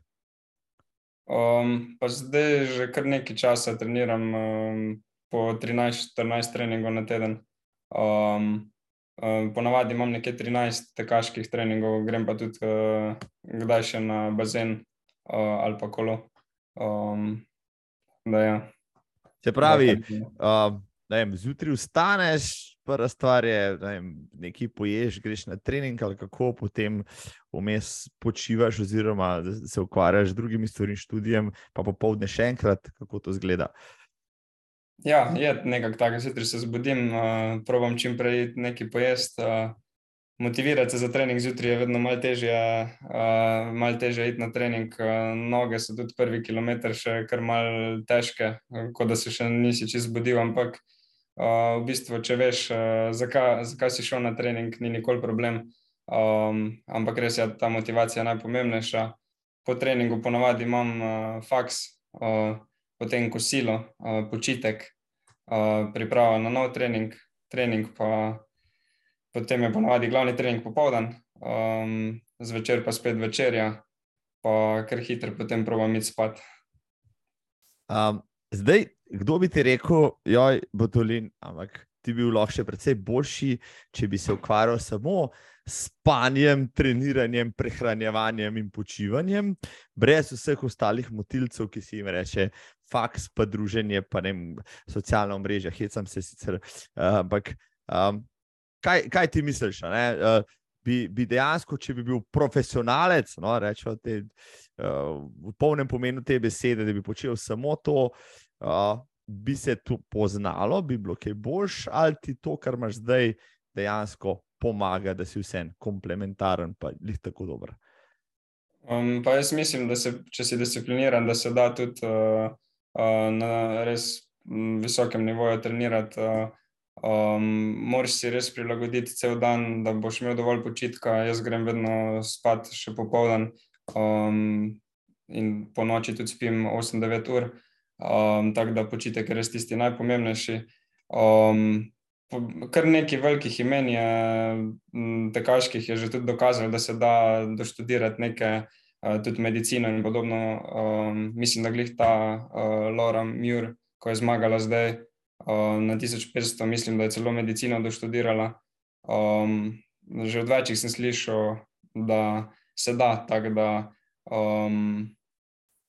Um, pa zdaj že kar nekaj časa treniram, um, po 13-14 treningov na teden. Um, um, ponavadi imam nekaj 13 tekaških treningov, grem pa tudi uh, kdaj še na bazen uh, ali pa kolo. Um, ja.
Se pravi, uh, zjutraj vstaneš, prva stvar je, da nekaj poješ, greš na trening ali kako, potem vmes počivaš, oziroma se ukvarjaš z drugimi stvarmi, študijem, pa popoldne še enkrat, kako to zgleda.
Ja, je nekako tako, zjutraj se zbudim, uh, probam čim prej nekaj pojesti. Uh, motivirati se za trening zjutraj je vedno malo težje, uh, malo težje iti na trening. Uh, noge so tudi prvi kilometr še kar mal težke, uh, kot da se še nisi čist zbudil, ampak uh, v bistvu, če veš, uh, zakaj, zakaj si šel na trening, ni nikoli problem. Um, ampak res je ta motivacija najpomembnejša. Po treningu ponavadi imam uh, faks, uh, potem kosilo, uh, počitek, uh, priprava na nov trening, trening pa potem je ponavadi glavni trening popoldan, um, zvečer pa spet večerja, pa kar hitro potem provam iti spat.
Um, zdaj, kdo bi ti rekel, joj, Botolin, ampak ti bi bil lahko še precej boljši, če bi se ukvarjal samo s spanjem, treniranjem, prehranjevanjem in počivanjem, brez vseh ostalih motilcev, ki si jim reče, faks, pa druženje, pa ne socialna mreža, hecam se sicer. Uh, ampak um, kaj, kaj ti misliš? Uh, bi, bi dejansko, če bi bil profesionalec, no, rečemo, te, uh, v polnem pomenu te besede, da bi počel samo to, uh, bi se to poznalo, bi bilo kaj boljš, ali ti to, kar imaš zdaj, dejansko pomaga, da si vsem komplementaren, pa jih tako dobro.
Um, pa jaz mislim, da se, če si discipliniran, da se da tudi uh, uh, na res visokem nivoju trenirati. Uh, um, moraš si res prilagoditi cel dan, da boš imel dovolj počitka. Jaz grem vedno spat še popoldan um, in po noči tudi spim 8-9 ur um, tako da počitek je res tisti najpomembnejši. Um, kar nekaj velikih imen je, tekaških je že tudi dokazalo, da se da doštudirati nekaj, uh, tudi medicino in podobno. Um, mislim, da glih ta uh, Laura Muir, ko je zmagala zdaj uh, na 1500, mislim, da je celo medicino doštudirala. Um, že od večjih sem slišal, da se da, tako da um,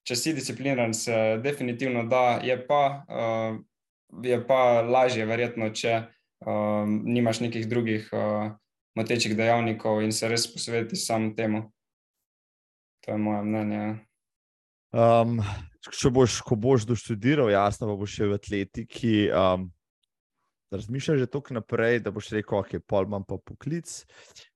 če si discipliniran, se definitivno da, je pa, uh, je pa lažje, verjetno, če uh, nimaš nekih drugih uh, motečih dejavnikov in se res posveti samo temu. To je moje mnenje.
Um, če boš, ko boš doštudiral, jasno, boš še v atletiki. Um, Razmišljaj že tako naprej, da boš rekel, da okay, je pol manj pa poklic,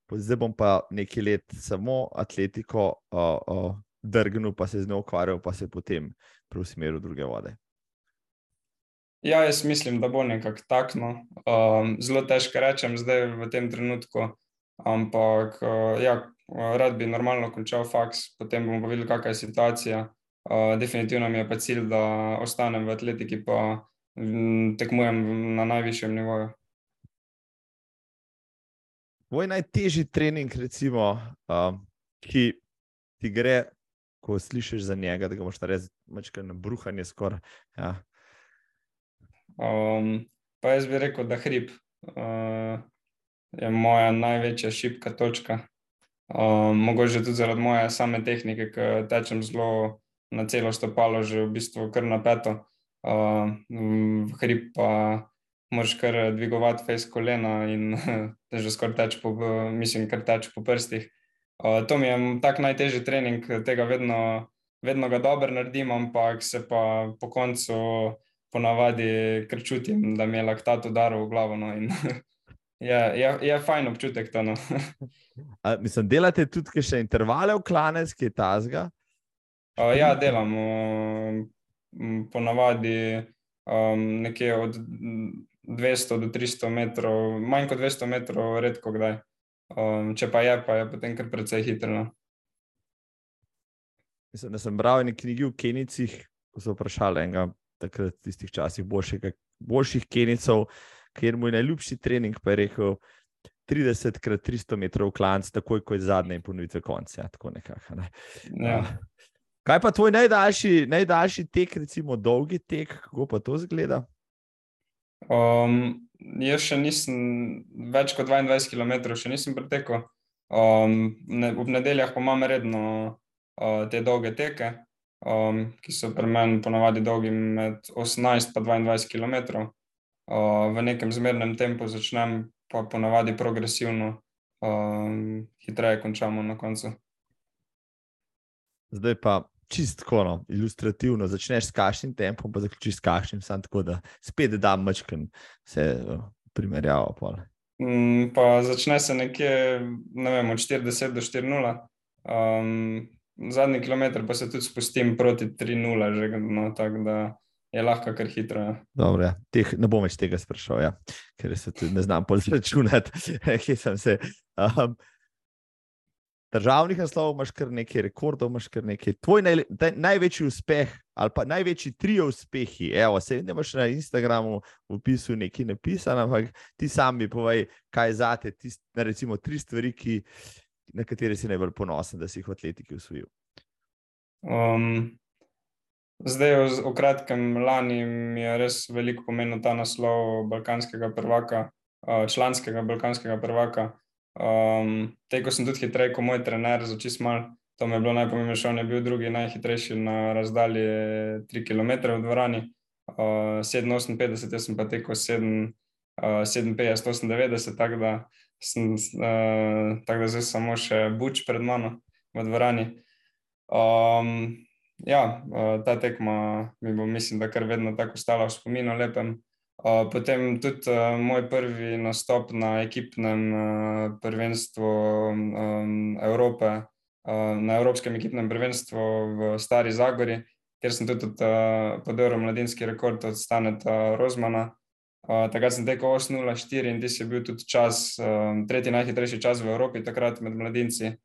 zdaj bom pa nekaj let samo atletiko uh, uh, drgnil, pa se z njo ukvarjal, pa se potem preusmeril v druge vode.
Ja, jaz mislim, da bo nekako takno. Um, zelo težko rečem zdaj v tem trenutku, ampak uh, ja, rad bi normalno končal faks, potem bomo pa videli, kakšna je situacija. Uh, definitivno mi je pa cilj, da ostanem v atletiki, pa m, tekmujem na najvišjem nivoju.
Tvoj najtežji trening, recimo, um, ki ti gre, ko slišiš za njega, da ga moš res na bruhanje skoraj. Ja.
Um, pa jaz bi rekel, da hrib uh, je moja največja šipka točka. Um, mogoče tudi zaradi moje same tehnike, ki tečem zelo na celo stopalo, že v bistvu kar na peto. Uh, hrib pa moraš kar dvigovati fejs kolena in že skoraj teč po, mislim, kar teč po prstih. Uh, to mi je tak najtežji trening, tega vedno, vedno ga dobro naredim, ampak se pa po koncu ponavadi kar čutim, da mi je laktat udaril v glavo. No, in je, je, je fajn občutek to. No.
A, mislim, delate tudi še intervale v klanec, ki je tazga?
Uh, ja, delamo ponavadi um, nekje od 200 do 300 metrov, manj kot 200 metrov, redko kdaj. Um, če pa je, pa je potem kar precej hitro. No.
Mislim, da sem bral v neki knjigi v Kenicih, ko so vprašali enega takrat tistih časih boljših, boljših kenicov, kjer mu je najljubši trening, pa je rekel 30 krat 300 metrov klanc, takoj ko je zadnje ponovitve konca. Ja, tako nekako. Ne. Ja. Kaj pa tvoj najdaljši, najdaljši tek, recimo dolgi tek, kako pa to zgleda?
Um, jaz še nisem več kot 22 km, še nisem pretekel. Um, ne, v nedeljah pa imam redno uh, te dolge teke, um, ki so pri meni ponavadi dolgi med 18 in 22 km. Uh, v nekem zmernem tempu začnem, pa ponavadi progresivno, um, hitreje končamo na koncu.
Zdaj pa čistko, no, ilustrativno, začneš s kašnim tempom, pa zaključiš s kašnim, samo tako da spet da mačken vse uh, primerjavo.
Mm, pa začne se nekje ne vem, od 40 do 4,0. Um, zadnji kilometr pa se tudi spustim proti 3-0, no, tako da je lahko kar hitro. Ja.
Dobro, ja. Teh, ne bom več tega sprašal, ja. ker se tudi ne znam polzračunati, kje sem se. Um, Državnih naslovov imaš kar nekaj, rekordov imaš kar nekaj. Tvoj naj, največji uspeh ali pa največji trio uspehi, evo, se ne imaš na Instagramu v opisu nekaj napisano, ampak ti sami povej, kaj je zate, tist, recimo tri stvari, ki, na katere si najbolj ponosen, da si jih v atletiki usvojil?
Um, zdaj, v, v kratkem lani mi je res veliko pomenil ta naslov balkanskega prvaka, uh, članskega balkanskega prvaka. Um, te, ko sem tudi hitrej, kot moj trener, začel smal. To mi je bilo najpomembnejše. On je bil drugi najhitrejši na razdalji 3 km v dvorani, uh, 7,58, jaz sem pa tekel 7, uh, 57, 98, tako da sem, uh, tako da zdaj samo še buč pred mano v dvorani. Um, ja, uh, ta tekma mi bo, mislim, da kar vedno tako ostala v spominu lepem. Potem tudi uh, moj prvi nastop na ekipnem uh, prvenstvu um, Evrope, uh, na Evropskem ekipnem prvenstvu v Stari Zagori, kjer sem tudi uh, podaril mladinski rekord od Staneta Rozmana. Uh, takrat sem tekel 8.04 in ti si bil tudi čas, um, tretji najhitrejši čas v Evropi, takrat med mladinci.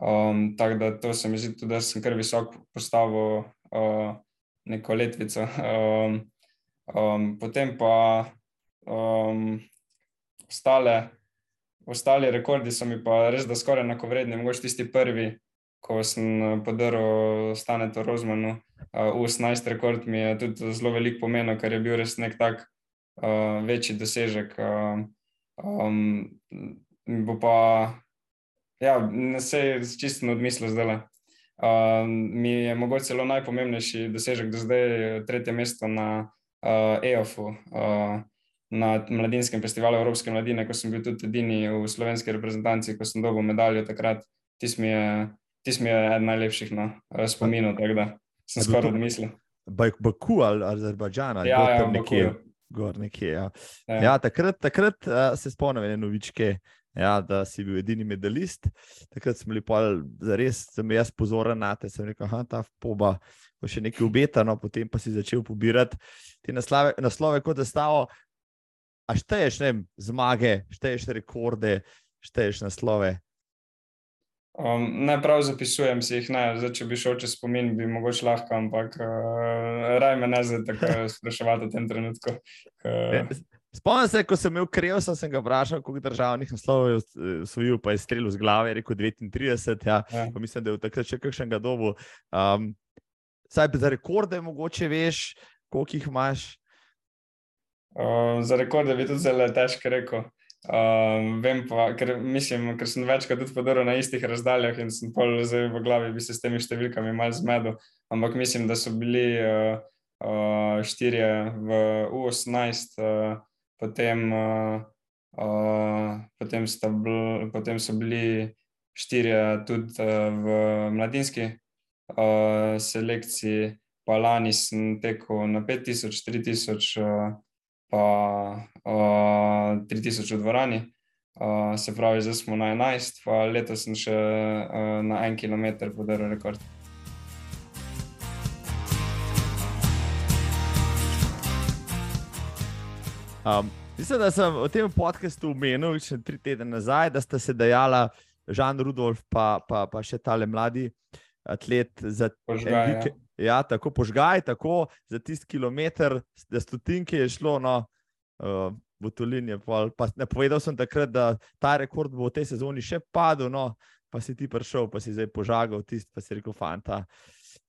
Um, tako da to se mi zdi tudi, da sem kar visok postavil uh, neko letvico. Um, um, potem pa um, ostale, ostali rekordi so mi pa res da skoraj enakovredni. Mogoče tisti prvi, ko sem podaril Stanetu Rozmanu, uh, 18 rekord mi je tudi zelo velik pomenil, ker je bil res nek tak uh, večji dosežek. Uh, um, bo pa, ja, ne se je čisto odmislil zdaj. Uh, mi je mogoče celo najpomembnejši dosežek do zdaj, tretje mesto na uh, EOF-u, uh, na mladinskem festivalu Evropske mladine, ko sem bil tudi edini v slovenski reprezentanci, ko sem dobil medaljo takrat. Tis mi je, tis mi je eden najlepših na no, spominu, tako da sem skoraj odmislil.
Baku ali Azerbajdžan ali
ja, ja,
nekje. Gor nekje. Ja. Ja. Ja, takrat takrat uh, se spomnim ene novičke, ja, da si bil edini medalist. Takrat smo bili pol, res sem jaz pozoren na te, sem rekel, da ta poba bo še nekaj obetano, potem pa si začel pobirati te naslove, naslove kot da stavo. A šteješ ne, zmage, šteješ rekorde, šteješ naslove.
Um, ne prav zapisujem si jih, ne. Zdaj, če bi šel čez spomin, bi mogoče lahko, ampak uh, raj me ne zdaj tako spraševati v tem trenutku. Uh,
Spomnim se, ko sem imel kriv, sem ga vprašal, koliko državnih naslovov je osvojil, pa je streljal z glave, rekel 39. Ja. Ja. Mislim, da je v takrat še kakšnega dobu. Um, saj za rekorde, mogoče veš, koliko jih imaš.
Uh, za rekorde bi tudi zelo težko rekel. Um, vem pa, ker, mislim, ker sem večkrat tudi podaril na istih razdaljah in sem pol zdaj v glavi, bi se s temi številkami mal zmedel. Ampak mislim, da so bili uh, uh, štirje v U18. Uh, potem, uh, uh, potem, bl, potem so bili štirje tudi uh, v mladinski uh, selekciji, pa lani sem tekel na 5000, 3000, uh, pa uh, 3000 v dvorani. Uh, se pravi, zdaj smo na 11, pa letos sem še uh, na en kilometr podaril rekord.
Um, mislim, da sem v tem podkastu omenil še tri tedne nazaj, da sta se dejala Žan Rudolf, pa, pa, pa še tale mladi atlet za
požgaj. Ja.
ja, tako požgaj, tako za tisti kilometr, da stotinke je šlo. No, uh, V Tulinju. Povedal sem takrat, da ta rekord bo v tej sezoni še padel, no, pa si ti prišel, pa si zdaj požagal tisti, pa si rekel, fanta.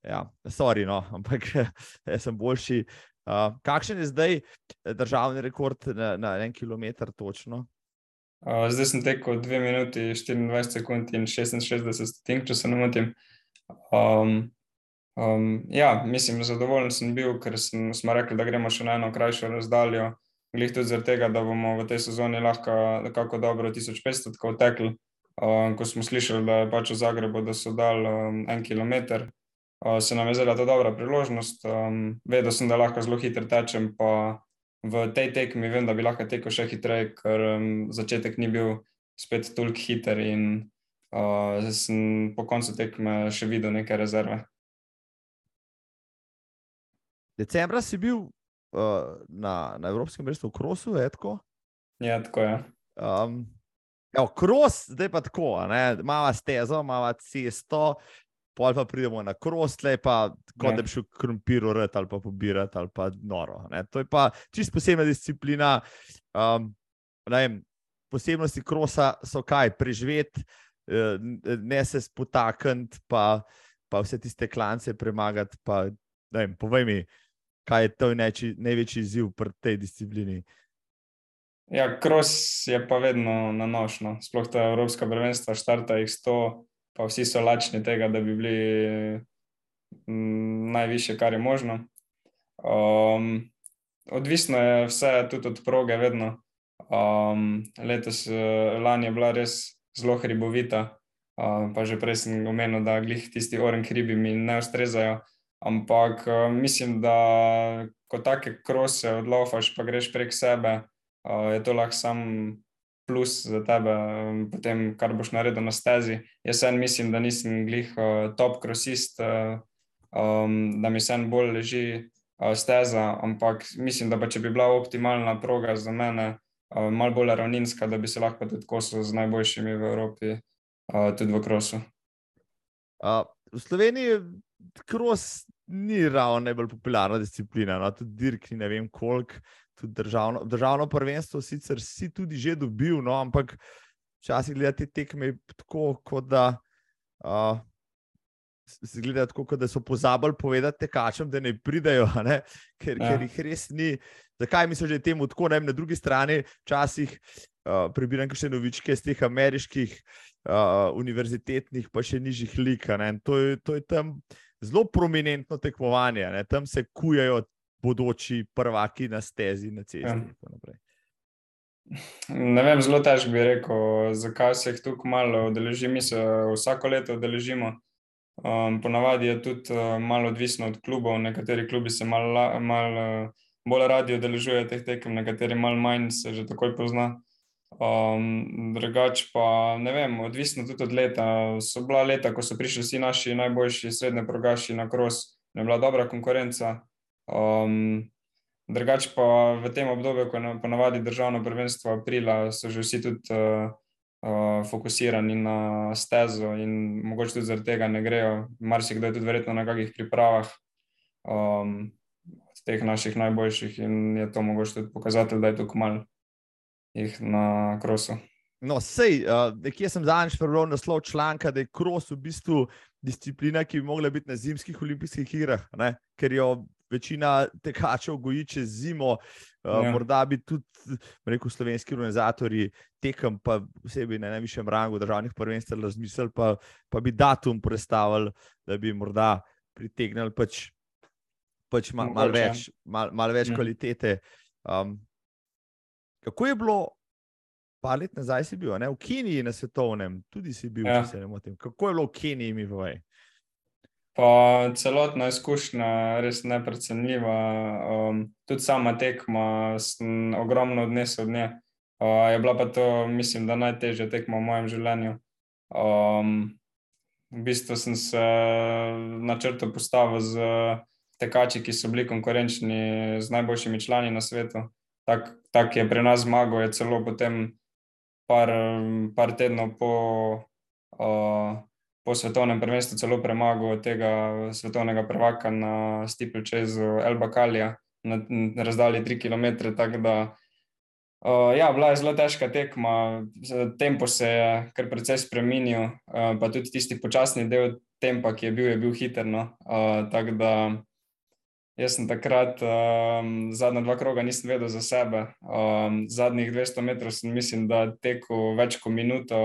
Ja, sorry, no, ampak jaz sem boljši. Uh, kakšen je zdaj eh, državni rekord na, na en kilometr točno?
Uh, zdaj sem tekel 2 minuti 24 sekund in 66 stotink, če se ne motim. Um, um, ja, mislim, zadovoljen sem bil, ker sem, smo rekli, da gremo še na eno krajšo razdaljo. Glede tudi zaradi tega, da bomo v tej sezoni lahko kako dobro 1500 tako tekli. Um, ko smo slišali, da je pač v Zagrebu, da so dal um, en kilometr se nam je zdela ta dobra priložnost. Um, vedel sem, da lahko zelo hitro tečem, pa v tej tekmi vem, da bi lahko tekel še hitreje, ker um, začetek ni bil spet toliko hiter in uh, sem po koncu tekme še videl neke rezerve.
Decembra si bil uh, na, na Evropskem mestu v Krosu, je tako?
Ja, tako je.
Um, Ja, kros, zdaj pa tako, malo stezo, malo cesto, pol pa pridemo na krostle, pa kot da bi šel krompir urati ali pa pobirati ali pa noro. Ne. To je pa čist posebna disciplina. Um, vem, posebnosti krosa so kaj, preživeti, ne se spotakniti, pa, pa vse tiste klance premagati. Pa, vem, povej mi, kaj je to najči, največji izziv pri tej disciplini.
Ja, kros je pa vedno na nošno, sploh ta Evropska prvenstva, štarta jih 100 pa vsi so lačni tega, da bi bili mm, najviše, kar je možno. Um, odvisno je vse tudi od proge, vedno. Um, letos, eh, lani je bila res zelo hribovita, uh, pa že prej sem omenil, da glih tisti oren hribi mi ne ustrezajo. Ampak uh, mislim, da ko take krose odlofaš, pa greš prek sebe, uh, je to lahko samo plus za tebe, um, potem, kar boš naredil na stezi. Jaz en mislim, da nisem glih uh, top krosist, uh, um, da mi se en bolj leži uh, steza, ampak mislim, da če bi bila optimalna proga za mene, malo bolj ravninska, da bi se lahko tudi kosil z najboljšimi v Evropi, tudi v krosu.
V Sloveniji kros ni ravno najbolj popularna disciplina, no? tudi dirk, ne vem koliko tudi državno, državno prvenstvo, sicer si tudi že dobil, no, ampak včasih gledati tekme tako, kot da. Uh, Zgleda tako, da so pozabili povedati tekačem, da ne pridejo, ne? Ker, ja. ker jih res ni. Zakaj misliš, da je temu tako? Ne? Na drugi strani, včasih uh, prebiram še novičke iz teh ameriških uh, univerzitetnih, pa še nižjih lik. To, to je tam zelo prominentno tekmovanje, ne? tam se kujajo bodoči prvaki na stezi, na cesti. Ja.
Ne vem, zelo težko bi rekel, zakaj se jih tako malo udeleži. Mi se vsako leto udeležimo. Um, ponavadi je tudi uh, malo odvisno od klubov. Nekateri klubi se malo mal, uh, bolj radi udeležujejo teh tekem, nekateri malo manj se že takoj pozna. Um, drugač pa ne vem, odvisno tudi od leta. So bila leta, ko so prišli vsi naši najboljši srednji progaši na kros, je bila dobra konkurenca. Um, drugač pa v tem obdobju, ko je ponavadi državno prvenstvo aprila, so že vsi tudi uh, uh, fokusirani na stezo in mogoče tudi zaradi tega ne grejo. Marsikdo je tudi verjetno na kakih pripravah um, teh naših najboljših in je to mogoče tudi pokazatelj, da je tukaj malo jih na krosu.
No, sej, uh, nekje sem zadnjič prebral naslov članka, da je kros v bistvu disciplina, ki bi mogla biti na zimskih olimpijskih igrah, ne? ker jo večina tekačev goji čez zimo. Uh, ja. Morda bi tudi, rekel, slovenski organizatori tekem, pa posebej na najvišjem rangu državnih prvenstev, razmislili, pa, pa bi datum predstavili, da bi morda pritegnili pač, pač malo mal več, mal, mal več ja. kvalitete. Um, kako je bilo, pa let nazaj si bil, ne? v Keniji na svetovnem, tudi si bil, ja. če se ne motim. Kako je bilo v Keniji, mi povej?
Pa celotna izkušnja je res neprecenljiva. Um, tudi sama tekma, sem ogromno odnesel od nje. Uh, je bila pa to, mislim, da najtežja tekma v mojem življenju. Um, v bistvu sem se na črto postavil z tekači, ki so bili konkurenčni z najboljšimi člani na svetu. Tako tak je pri nas zmagal, je celo potem par, par tednov po. Uh, po svetovnem prvenstvu celo premagal tega svetovnega prvaka na čez Elba Kalija na, na razdalji 3 km. Tako da, uh, ja, bila je zelo težka tekma, tempo se je kar precej spremenil, uh, pa tudi tisti počasni del tempa, ki je bil, je bil hiter. No? Uh, tako da. Jaz sem takrat um, zadnja dva kroga nisem vedel za sebe. Um, zadnjih 200 metrov sem, mislim, da tekel več kot minuto,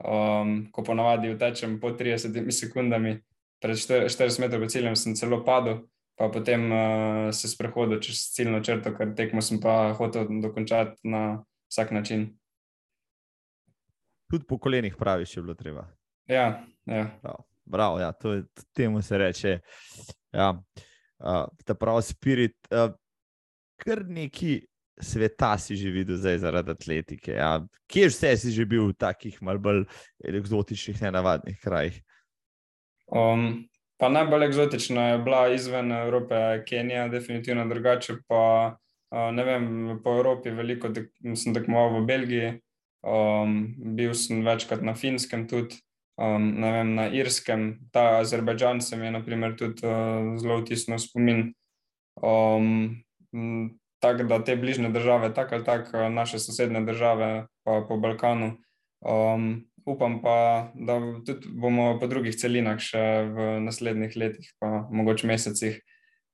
um, ko ponavadi utečem po 30 sekundami, pred 40 metrov pred ciljem, sem celo padel, pa potem uh, se sprehodil čez ciljno črto, ker tekmo sem pa hotel dokončati na vsak način.
Tudi po kolenih praviš, je bilo treba.
Ja, ja.
Prav, prav ja, to je, temu se reče. Ja. Uh, ta pravi spirit. Uh, kar neki sveta si že videl zdaj zaradi atletike? Ja? Kje vse si že bil v takih malce bolj eksotičnih, nenavadnih krajih?
Um, pa najbolj eksotična je bila izven Evrope, Kenija, definitivno drugače. Pa uh, ne vem, po Evropi veliko tek, sem tekmoval v Belgiji, um, bil sem večkrat na Finskem tudi. Um, vem, na Irskem, ta Azerbajdžan se mi je naprimer, tudi uh, zelo vtisnil spomin. Um, tako da te bližnje države, tako ali tako naše sosednje države, pa po Balkanu. Um, upam pa, da tudi bomo po drugih celinah še v naslednjih letih, pa mogoče mesecih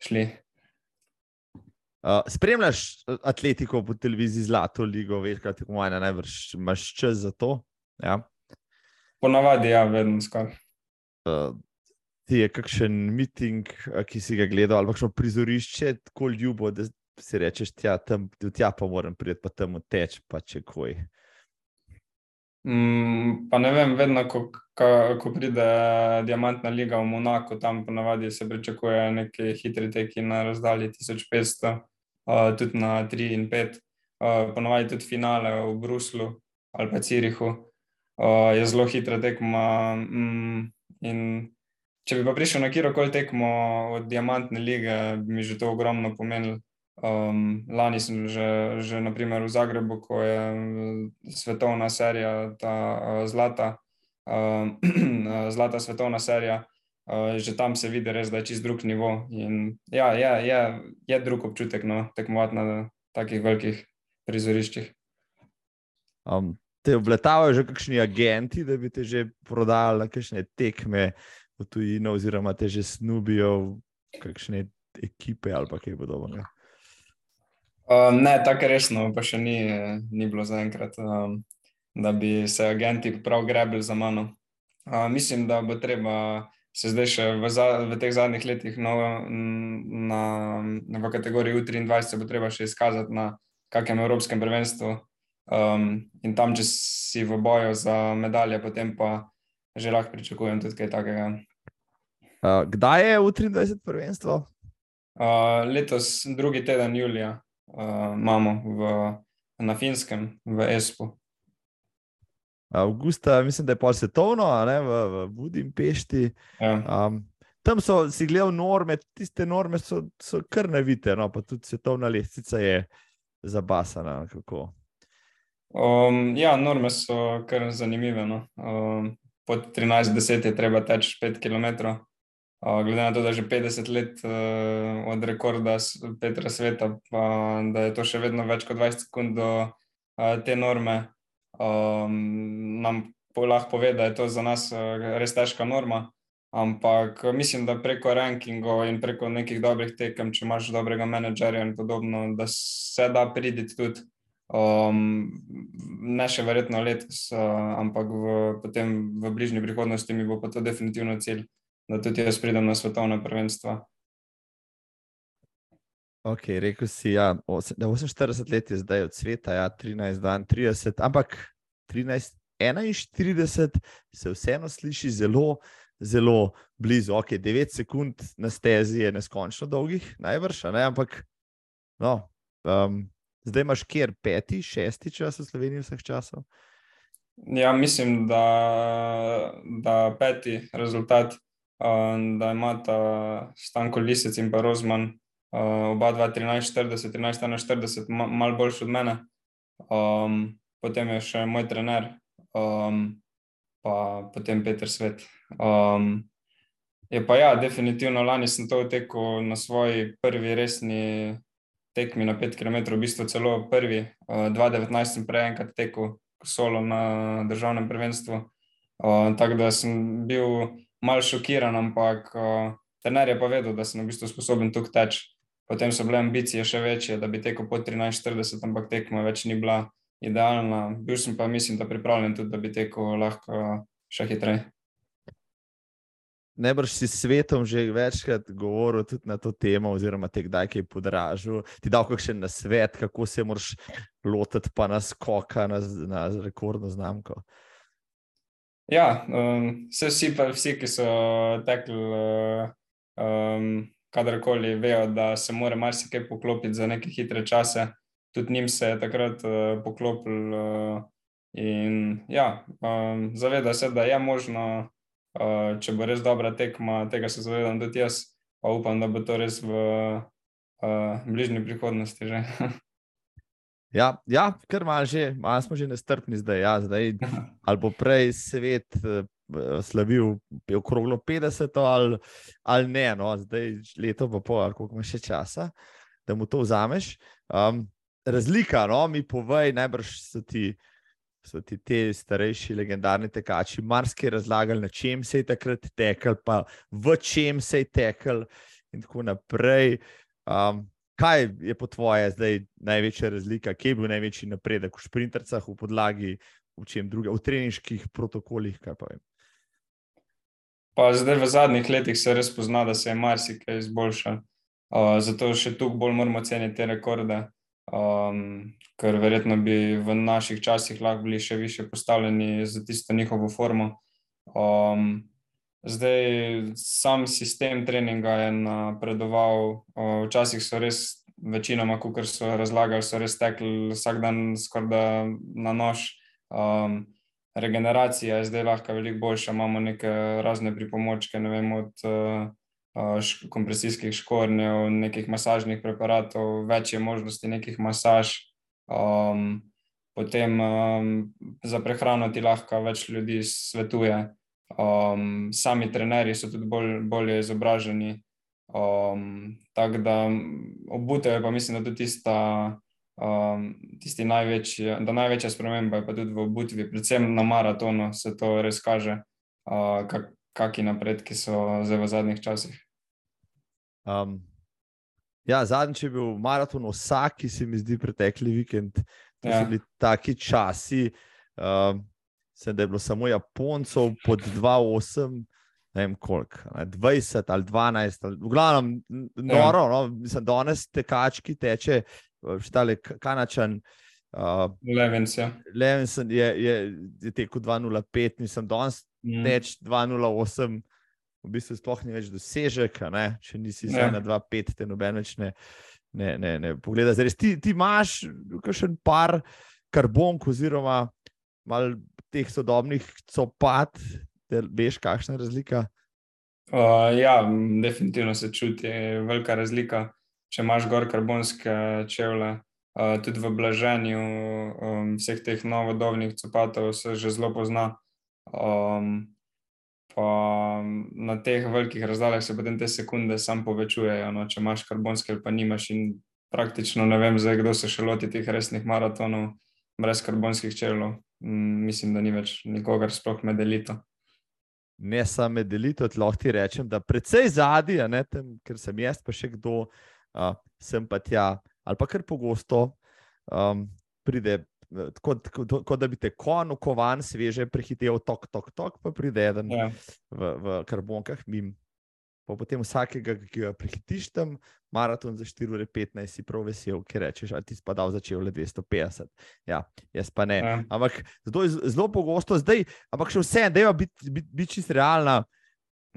šli.
Uh, spremljaš atletiko po televiziji Zlato ligo, večkrat je moja najvrš, imaš čas za to? Ja.
Ponavadi, ja, vedno skoraj.
Uh, ti je kakšen miting, ki si ga gledal, ali pa kakšno prizorišče, tako ljubo, da si rečeš, tja, tam, tja pa moram priti, pa tam teč, pa če koj.
Mm, pa ne vem, vedno, ko, ko, ko pride Diamantna liga v Monako, tam ponavadi se pričakuje neki hitri teki na razdalji 1500, uh, tudi na 3 in 5, uh, ponavadi tudi finale v Bruslu ali pa Cirihu. Uh, je zelo hitra tekma. Mm, če bi pa prišel na kjerkoli tekmo od Diamantne lige, bi mi že to ogromno pomenilo. Um, lani sem že, že naprimer v Zagrebu, ko je svetovna serija, ta uh, zlata, uh, zlata svetovna serija, uh, že tam se vidi res, da je čist drug nivo. In, ja, je, je, je drug občutek no, tekmovati na takih velikih prizoriščih.
Um, te obletavajo že kakšni agenti, da bi te že prodajali na kakšne tekme v tujino, oziroma te že snubijo kakšne ekipe ali kaj podobnega.
Um, ne, tako resno, pa še ni, ni bilo zaenkrat, um, da bi se agenti prav grebili za mano. Uh, mislim, da bo treba se zdaj še v, za, v teh zadnjih letih no, na, na, v kategoriji U23 bo treba še izkazati na kakem evropskem prvenstvu. Um, in tam, če si v boju za medalje, potem pa že lahko pričakujem tudi kaj takega.
Uh, kdaj je U23 prvenstvo?
Uh, letos, drugi teden julija uh, imamo v, na Finskem, v Espu.
Avgusta, mislim, da je pol svetovno, ne, v, v Budimpešti. Ja. Um, tam so si gledali norme, tiste norme so, so kar nevite, no, pa tudi svetovna lestvica je zabasana.
Um, ja, norme so kar zanimive. No. Um, pod 13-10 je treba teči 5 km. Uh, glede na to, da je že 50 let uh, od rekorda Petra Sveta, pa da je to še vedno več kot 20 sekund do uh, te norme, um, nam lahko pove, da je to za nas uh, res težka norma. Ampak mislim, da preko rankingov in preko nekih dobrih tekem, če imaš dobrega menedžerja in podobno, da se da priditi tudi, um, ne še verjetno letos, uh, ampak v, potem v bližnji prihodnosti mi bo pa to definitivno cilj, da tudi jaz pridem na svetovne prvenstva.
Ok, rekel si, ja, da 48 let je zdaj od sveta, ja, 13, 32, ampak 13, 41 se vseeno sliši zelo zelo blizu. Ok, 9 sekund na stezi je neskončno dolgih, najbrž, ne? ampak no, um, zdaj imaš kjer peti, šesti čas v Sloveniji vseh časov.
Ja, mislim, da, da peti rezultat, um, da imata Stanko Lisec in pa Rozman, uh, oba 2, 13, 40, 13, 41, ma, malo boljši od mene. Um, potem je še moj trener, um, pa potem Peter Svet. Um, je pa ja, definitivno lani sem to tekel na svoji prvi resni tekmi na 5 km, v bistvu celo prvi. Uh, 2019 sem prej enkrat tekel solo na državnem prvenstvu. Uh, tako da sem bil mal šokiran, ampak uh, trener je pa vedel, da sem v bistvu sposoben tukaj teči. Potem so bile ambicije še večje, da bi tekel po 13-40, ampak tekma več ni bila idealna. Bil sem pa, mislim, da pripravljen tudi, da bi tekel lahko še hitreje.
Najbrž si svetom že večkrat govoril na to temo, oziroma te kdaj je podražil. Ti dal kakšen na svet, kako se moraš lotiti, pa na skoka, na, na rekordno znamko.
Ja, um, vsi, pa, vsi, ki so tekli, um, kadarkoli, vejo, da se mora marsikaj poklopiti za neke hitre čase. Tudi njim se je takrat uh, poklopil. Uh, in ja, um, zaveda se, da je možno uh, če bo res dobra tekma, tega se zavedam tudi jaz, pa upam, da bo to res v uh, bližnji prihodnosti.
ja, ja, kar malo že, malo smo že nestrpni zdaj. Ja, zdaj ali bo prej svet. Uh, Slavil okroglo 50, ali, ali ne, no, zdaj leto pa pol, ali koliko imaš še časa, da mu to vzameš. Um, razlika, no, mi povej, najbrž so ti uh, so ti ti starejši, legendarni tekači, marsikaj razlagali, na čem se je takrat tekel, pa v čem se je tekel, in tako naprej. Um, kaj je po tvoje zdaj največja razlika, kje je bil največji napredek v sprintercah, v podlagi, v čem druge, v treniških protokolih?
Pa zdaj v zadnjih letih se res pozna, da se je marsikaj izboljšal. Uh, zato še tukaj bolj moramo ceniti te rekorde um, ker verjetno bi v naših časih lahko bili še više postavljeni za tisto njihovo formo. Um, zdaj, sam sistem treninga je napredoval, uh, včasih so res, večinoma, kot so razlagali, so res tekli vsak dan skoraj na nož. Um, regeneracija je zdaj lahko veliko boljša, imamo neke razne pripomočke, ne vem, od. Uh, kompresijskih škornjev, nekih masažnih preparatov, več je možnosti nekih masaž. Um, potem um, za prehrano ti lahko več ljudi svetuje. Um, sami trenerji so tudi bolj, bolje izobraženi. Um, tako da obutev je pa mislim, da tudi tista. Um, tisti največji, da največja sprememba je pa tudi v obutvi, predvsem na maratonu se to res kaže, uh, kak, kakšni napredki so zdaj v zadnjih časih.
Um, ja, zadnjič je bil maraton, vsak, ki se mi zdi pretekli vikend. To ja. so bili taki časi, um, sem, da je bilo samo Japoncov pod 2-8. Ne vem koliko, 20 ali 12, ali, v glavnem, noro, ja. no, mislim, danes tekački teče, štale kanačan.
Uh, Levinson
ja. je, je, je tekel 2-0-5, mislim, danes mm. teče 2-0-8 v bistvu sploh ni več dosežek, če nisi zdaj ja. na 2-5, te noben več ne, ne, ne, ne pogleda. Zdaj, ti, ti imaš še en par karbonk, oziroma malo teh sodobnih copat, da veš, kakšna je razlika?
Uh, ja, definitivno se čuti velika razlika. Če imaš gor karbonske čevlje, uh, tudi v blaženju um, vseh teh novodobnih copatov se že zelo pozna. Um, pa na teh velikih razdaljah se potem te sekunde sam povečujejo. No, če imaš karbonske ali pa nimaš, in praktično ne vem, zdaj, kdo se še loti teh resnih maratonov brez karbonskih čevljev. Mm, mislim, da ni več nikogar, sploh med elito.
Ne samo med elito, lahko ti rečem, da predvsej zadnji, ker sem jaz, pa še kdo, uh, sem pa tja, ali pa kar pogosto um, pride kot, kot, kot da bi te kon, kovan, sveže, prehitev, tok, tok, tok, pa pride en ja. v, v karbonkah, mim. Pa potem vsakega, ki ga prehitiš tam, maraton za 4 ure 15, si prav vesel, ker rečeš, da ti spadal začel le 250. Ja, jaz pa ne. Ja. Ampak zelo, zelo pogosto zdaj, ampak še vse, da je biti bit, bit čisto realna.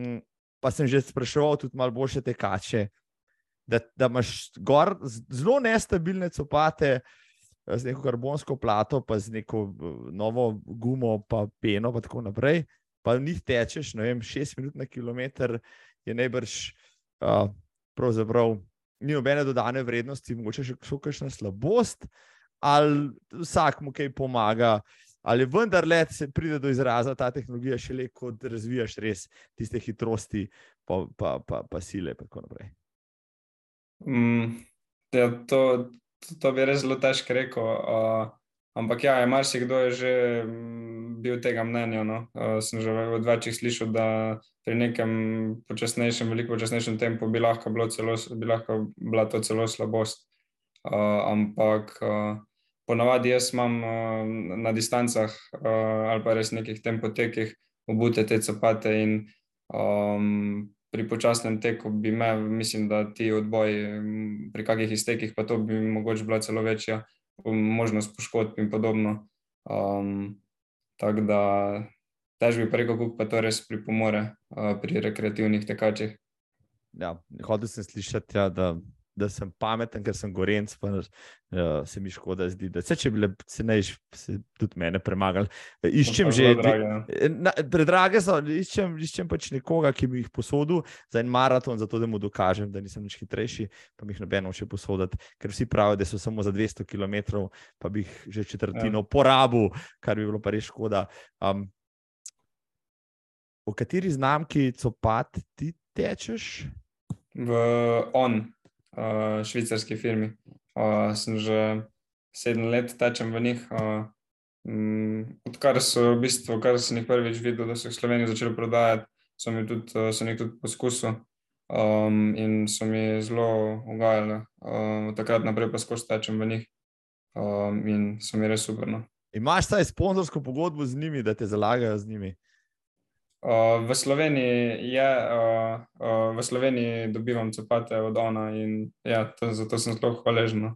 Mm, pa sem že spraševal tudi malo boljše tekače. Da, da imaš gor zelo nestabilne copate, uh, z neko karbonsko plato, pa z neko novo gumo, pa peno, pa tako naprej. Pa njih tečeš, ne vem, šest minut na kilometr, je najbrž, uh, pravzaprav, ni nobene dodane vrednosti, mogoče še kakšna slabost, ali vsak mu kaj pomaga. Ali vendar le se pride do izraza ta tehnologija, šele ko razvijaš res tiste hitrosti, pa, pa, pa, pa sile, in tako naprej.
Mm, ja, to, to bi res zelo težko rekel. Uh, ampak ja, je marsikdo je že mm, bil tega mnenja. No? Uh, sem že v večjih slišal, da pri nekem počasnejšem, veliko počasnejšem tempu bi lahko, celo, bi lahko bila to celo slabost. Uh, ampak uh, ponavadi jaz imam uh, na distancah uh, ali pa res nekih tempotekih obute te copate in um, pri počasnem teku bi me, mislim, da ti odboji, pri kakih iztekih, pa to bi mogoče bila celo večja možnost poškodb in podobno. Um, Tako da tež bi preko, kako pa to res pripomore uh, pri rekreativnih tekačih.
Ja, hodil sem slišati, ja, da da sem pameten, ker sem gorenc, pa uh, se mi škoda zdi, da se če bile cenejši, se tudi mene premagali. Eh, iščem že, ja. eh, predrage so, iščem, iščem pač nekoga, ki bi jih posodil za en maraton, zato da mu dokažem, da nisem nič hitrejši, pa mi jih nobeno še posoditi, ker vsi pravijo, da so samo za 200 km, pa bi jih že četrtino ja. porabil, kar bi bilo pa res škoda. Um, v kateri znamki copat ti tečeš?
V on uh, švicarski firmi. Uh, sem že sedem let tečem v njih. Uh, um, odkar so v bistvu, kar sem jih prvič videl, da so jih Slovenijo začeli prodajati, sem jih tudi, sem jih tudi poskusil um, in so mi zelo ugajali. Uh, od takrat naprej pa skozi tečem v njih um, in so mi res super. No.
Imaš taj sponzorsko pogodbo z njimi, da te zalagajo z njimi?
Uh, v Sloveniji je, uh, uh, v Sloveniji dobivam copate od ona in ja, to, zato sem zelo hvaležen.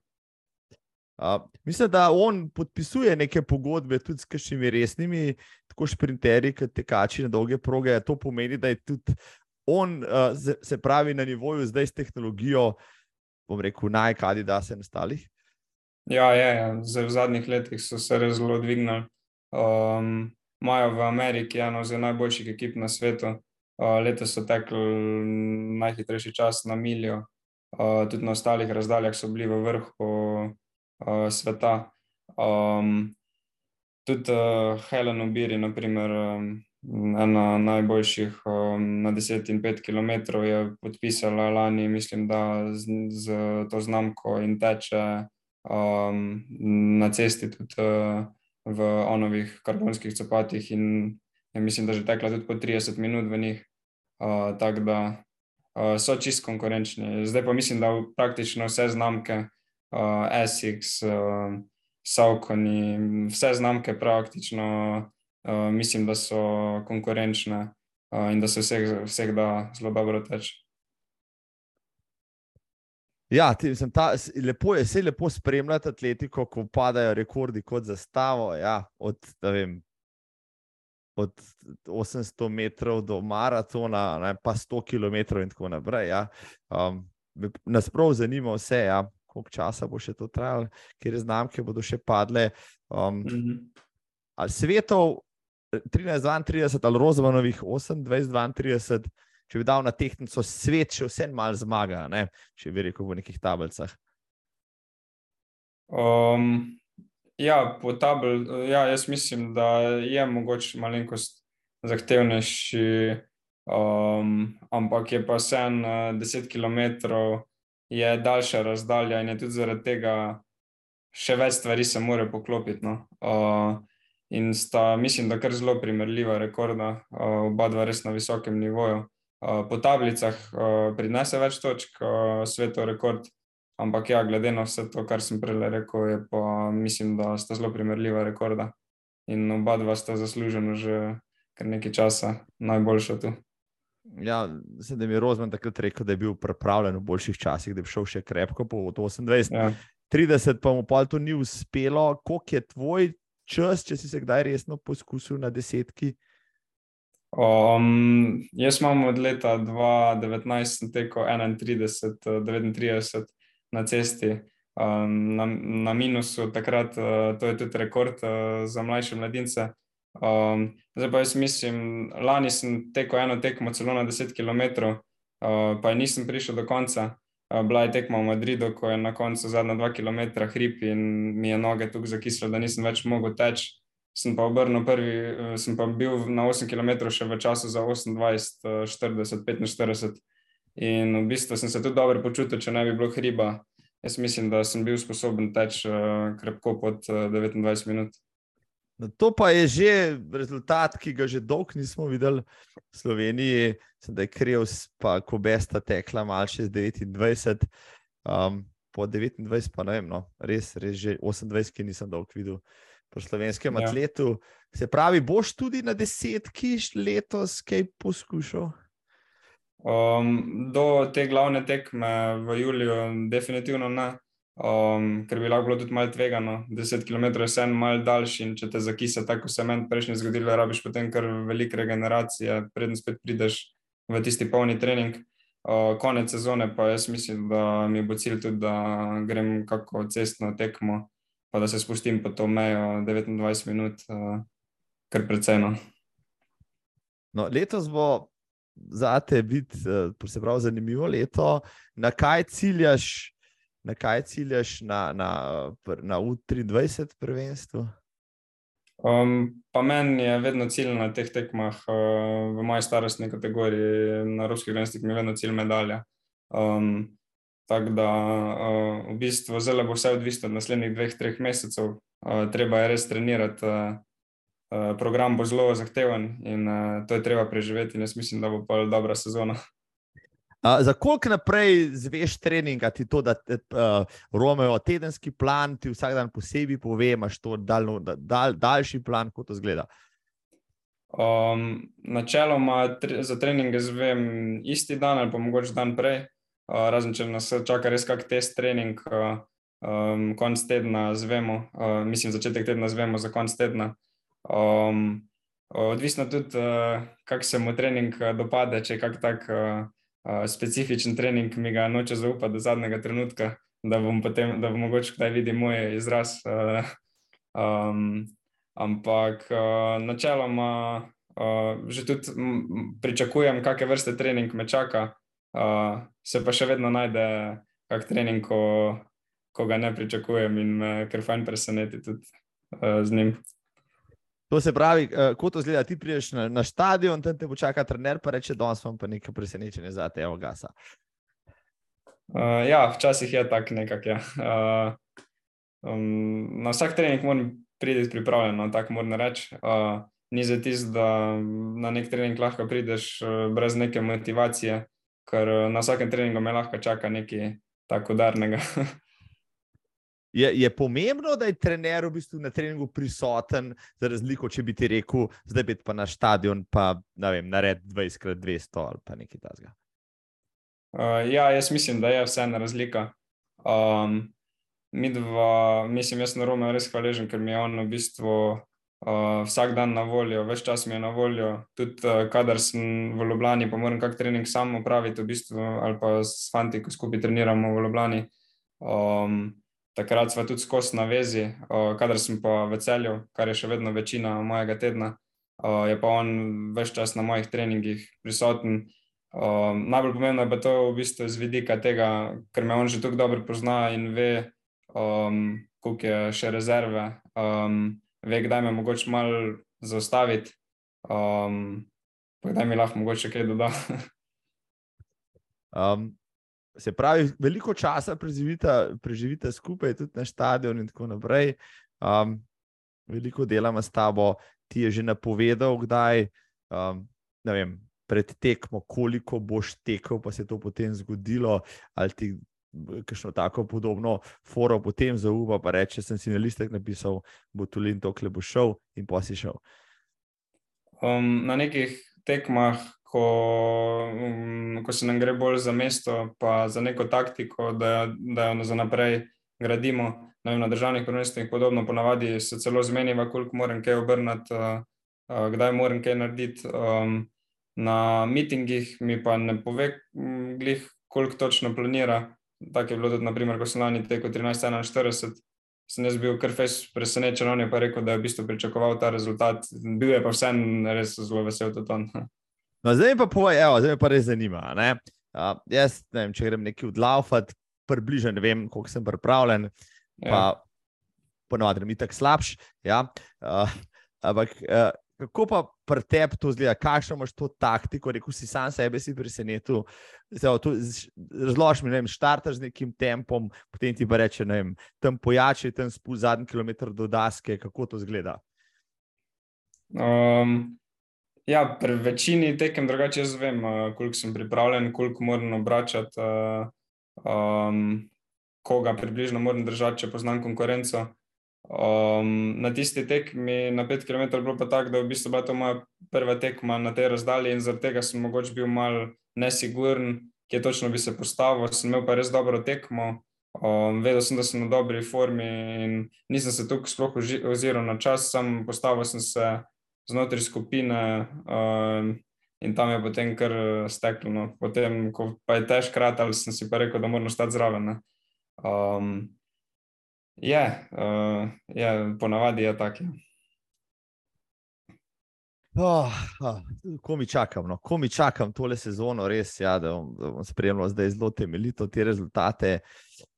Uh, mislim, da on podpisuje neke pogodbe tudi s kakšnimi resnimi, tako šprinterji, kot tekači na dolge proge. To pomeni, da je tudi on, uh, se pravi, na nivoju zdaj s tehnologijo, bom rekel, najkadi da se nastalih.
Ja, je, ja. v zadnjih letih so se res zelo dvignili. Um, imajo v Ameriki eno od najboljših ekip na svetu. Uh, letos so tekli najhitrejši čas na miljo, uh, tudi na ostalih razdaljah so bili v vrhu uh, sveta. Um, tudi uh, Helen Ubiri, naprimer, um, ena najboljših um, na 10 in 5 km, je podpisala lani, mislim, da z, z to znamko in teče um, na cesti tudi. Uh, v onovih karbonskih copatih in ja, mislim, da že tekla tudi po 30 minut v njih. Uh, tako da uh, so čist konkurenčni. Zdaj pa mislim, da praktično vse znamke, uh, SX, uh, Saukoni, vse znamke praktično uh, mislim, da so konkurenčne uh, in da se vseh, vseh da zelo dobro teče.
Ja, ti, sem ta, lepo je, se lepo spremljati atletiko, ko padajo rekordi kot za stavo. Ja, od, vem, od 800 metrov do maratona, ne, pa 100 km in tako naprej. Ja. Um, nas prav zanima vse, ja, koliko časa bo še to trajalo, ker znamke bodo še padle. Um, mm -hmm. ali svetov 13-32 ali Rozmanovih 28-32, če bi dal na tehtnico svet, še vse malo zmaga, ne? če bi rekel v nekih tablicah.
Um, ja, po tabel, ja, jaz mislim, da je mogoče malenkost zahtevnejši, um, ampak je pa vsem uh, 10 km je daljša razdalja in je tudi zaradi tega še več stvari se more poklopiti. No. Uh, in sta, mislim, da kar zelo primerljiva rekorda, uh, oba dva res na visokem nivoju. Uh, po tablicah uh, prinese več točk, uh, svetov rekord, ampak ja, glede na vse to, kar sem prej rekel, je pa mislim, da sta zelo primerljiva rekorda. In oba dva sta zaslužena že kar nekaj časa, najboljša tu.
Ja, mislim, da mi je Rozman takrat rekel, da je bil pripravljen v boljših časih, da bi šel še krepko po 28. Ja. 30, pa mu pa to ni uspelo. Koliko je tvoj čas, če si se kdaj resno poskusil na desetki?
Um, jaz imam od leta 2019 teko 31, 39 na cesti. Um, na, na minusu takrat, uh, to je tudi rekord uh, za mlajše mladince. Um, zdaj pa jaz mislim, lani sem tekel eno tekmo celo na 10 km, uh, pa nisem prišel do konca. Eh, bila je tekma v Madridu, ko je na koncu zadnja dva km hrib in mi je noge tukaj zakislo, da nisem več mogel teči. Sem pa obrnil prvi, eh, sem pa bil na 8 km še v času za 28, 40, 45. In v bistvu sem se tudi dobro počutil, če ne bi bilo hriba. Jaz mislim, da sem bil sposoben teči eh, krepko pod 29 minut.
No, to pa je že rezultat, ki ga že dolgo nismo videli v Sloveniji. Sedaj je kriv, pa ko besta tekla, malo še z 29, um, po 29, pa ne vem, no, res, res že 28, ki nisem dolgo videl po slovenskem ja. atletu. Se pravi, boš tudi na desetki letos kaj poskušal?
Um, do te glavne tekme v Juliju, definitivno ne um, ker bi lahko bilo tudi malo tvegano. 10 km je vseeno malo daljši in če te zakisa, tako se meni prejšnji zgodilo, rabiš potem kar veliko regeneracije, predn spet prideš v tisti polni trening. Uh, konec sezone pa jaz mislim, da mi bo cilj tudi, da grem kako cestno tekmo, pa da se spustim po to mejo 29 minut, uh, kar precejno.
No, letos bo za te biti, se pravi, zanimivo leto. Na kaj ciljaš na kaj ciljaš na, na, na U23 prvenstvu?
Um, pa meni je vedno cilj na teh tekmah, uh, v moji starostni kategoriji, na evropskih gledalcih, mi je vedno cilj medalja. Um, tako da uh, v bistvu zelo bo vse odvisno od naslednjih dveh, treh mesecev. Uh, treba je res trenirati, uh, uh, program bo zelo zahteven in uh, to je treba preživeti. In jaz mislim, da bo pa dobra sezona.
Uh, za koliko naprej zveš trening, ti to, da uh, romajo tedenski plan, ti vsak dan posebej pove, imaš to daljno, dal, daljši plan, kot to zgleda?
Um, načeloma tre, za treninge zvem isti dan ali pa mogoče dan prej, uh, razen če nas čaka res kak test trening, uh, um, konc tedna zvemo, uh, mislim začetek tedna zvemo za konc tedna. Um, odvisno tudi, uh, kak se mu trening dopade, če je kak tak. Uh, specifičen trening, mi ga noče zaupati do zadnjega trenutka, da bom potem, da bom mogoče kdaj videl moj izraz. Uh, um, ampak uh, načeloma uh, že tudi pričakujem, kakšne vrste trening me čaka, uh, se pa še vedno najde kak trening, ko, ko ga ne pričakujem in me kar fajn preseneti tudi uh, z njim.
To se pravi, uh, kot to zgleda, ti prideš na, na stadion, tam te počaka trener, pa reče: danes vam pa nekaj presenečenja za te, evo gasa.
Uh, ja, včasih je tako nekako. Ja. Uh, um, na vsak trening moram priti pripravljen, no, tako moram reči. Uh, ni za tisto, da na nek trening lahko prideš uh, brez neke motivacije, ker uh, na vsakem treningu me lahko čaka nekaj tako udarnega.
Je, je pomembno, da je trener v bistvu na treningu prisoten, za razliko, če bi ti rekel, zdaj bi pa na stadion, pa ne vem, nared 20x200 ali pa nekaj takega.
Uh, ja, jaz mislim, da je vseeno razlika. Um, dva, mislim, jaz na Romu res hvaležen, ker mi je on v bistvu uh, vsak dan na voljo, več čas mi je na voljo. Tudi uh, kadar sem v Ljubljani, pa moram kak trening sam upraviti, v bistvu, ali pa s fanti, ko skupaj treniramo v Ljubljani. Um, takrat smo tudi skozi na vezi, uh, kadar sem pa v celju, kar je še vedno večina mojega tedna, uh, je pa on več čas na mojih treningih prisoten. Uh, najbolj pomembno je pa to v bistvu z vidika tega, ker me on že tako dobro pozna in ve, um, koliko je še rezerve, um, ve, kdaj me mogoče malo zaustaviti, um, pa kdaj mi lahko mogoče kaj doda.
um, se pravi, veliko časa preživite, preživite skupaj, tudi na stadionu, in tako naprej. Um, veliko delamo s tabo, ti je že napovedal, kdaj. Um, vem, pred tekmo, koliko boš tekel, pa se je to potem zgodilo, ali ti kakšno tako podobno foro potem zaupa, pa reče, sem si na listek napisal, bo Tulin to, kle bo šel in pa si šel.
Um, na nekih tekmah, ko, um, ko se nam gre bolj za mesto, pa za neko taktiko, da, da jo za naprej gradimo. Vem, na državnih prvenstvih podobno, ponavadi se celo zmeniva, koliko moram kaj obrniti, uh, uh, kdaj moram kaj narediti. Um, na mitingih mi pa ne pove, glih, koliko točno planira. Tako je bilo tudi, naprimer, ko sem lani tekel 13-41, sem jaz bil kar fez presenečen, on je pa rekel, da je v bistvu pričakoval ta rezultat. Bil je pa vsem res zelo vesel tudi on.
No, zdaj pa povej, evo, zdaj me pa res zanima. Uh, jaz, ne vem, če grem nekaj odlaufati, približno ne vem, koliko sem pripravljen, pa ja. ponovadi mi tako slabš. Ja? Uh, ampak uh, kako pa pri tebi to zgleda, kakšno imaš to taktiko, rekel si sam sebe, si presenetil. Razloži mi, štartaš z nekim tempom, potem ti pa reče, ne vem, tam pojači, tam spusti zadnji kilometr do daske, kako to zgleda.
Um, ja, pri večini tekem drugače jaz vem, uh, koliko sem pripravljen, koliko moram obračati, um, koga približno moram držati, če poznam konkurenco. Um, na tisti tekmi na 5 km je bilo pa tako, da je v bistvu bila to moja prva tekma na tej razdalji in zaradi tega sem mogoče bil mal nesiguren, kje točno bi se postavil. Sem imel pa res dobro tekmo, um, vedel sem, da sem na dobri formi in nisem se tukaj sploh oziral na čas, sam postavil sem se znotraj skupine um, in tam je potem kar steklo. No. Potem, ko pa je težkrat, ali sem si pa rekel, da moram stati zraven. Um, Je, uh, je ponavadi je tako. Ja.
Oh, oh, ko mi čakam, no? ko mi čakam tole sezono, res, ja, da bom, bom spremljal zdaj zelo temeljito te rezultate.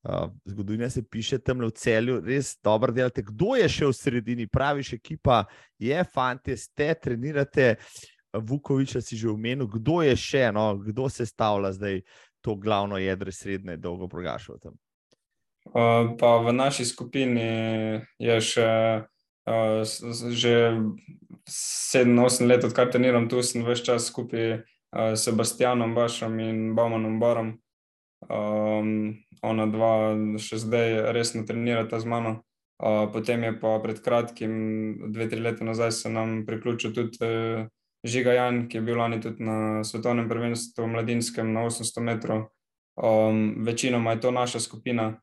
Uh, zgodovina se piše tam v celju, res dobro delate. Kdo je še v sredini, praviš, ekipa je, fanti, ste, trenirate, Vukoviča si že omenil, kdo je še, no? kdo se stavlja zdaj to glavno jedro srednje, dolgo progašal tam.
Uh, pa v naši skupini je še uh, že 7-8 let, odkar treniram tu, sem več čas skupaj uh, s Sebastianom Bašom in Baumanom Borom. Um, ona dva še zdaj resno trenirata z mano. Uh, potem je pa pred kratkim, dve, tri leta nazaj, se nam priključil tudi uh, Žiga Jan, ki je bil lani tudi na svetovnem prvenstvu mladinskem na 800 metrov. Um, večinoma je to naša skupina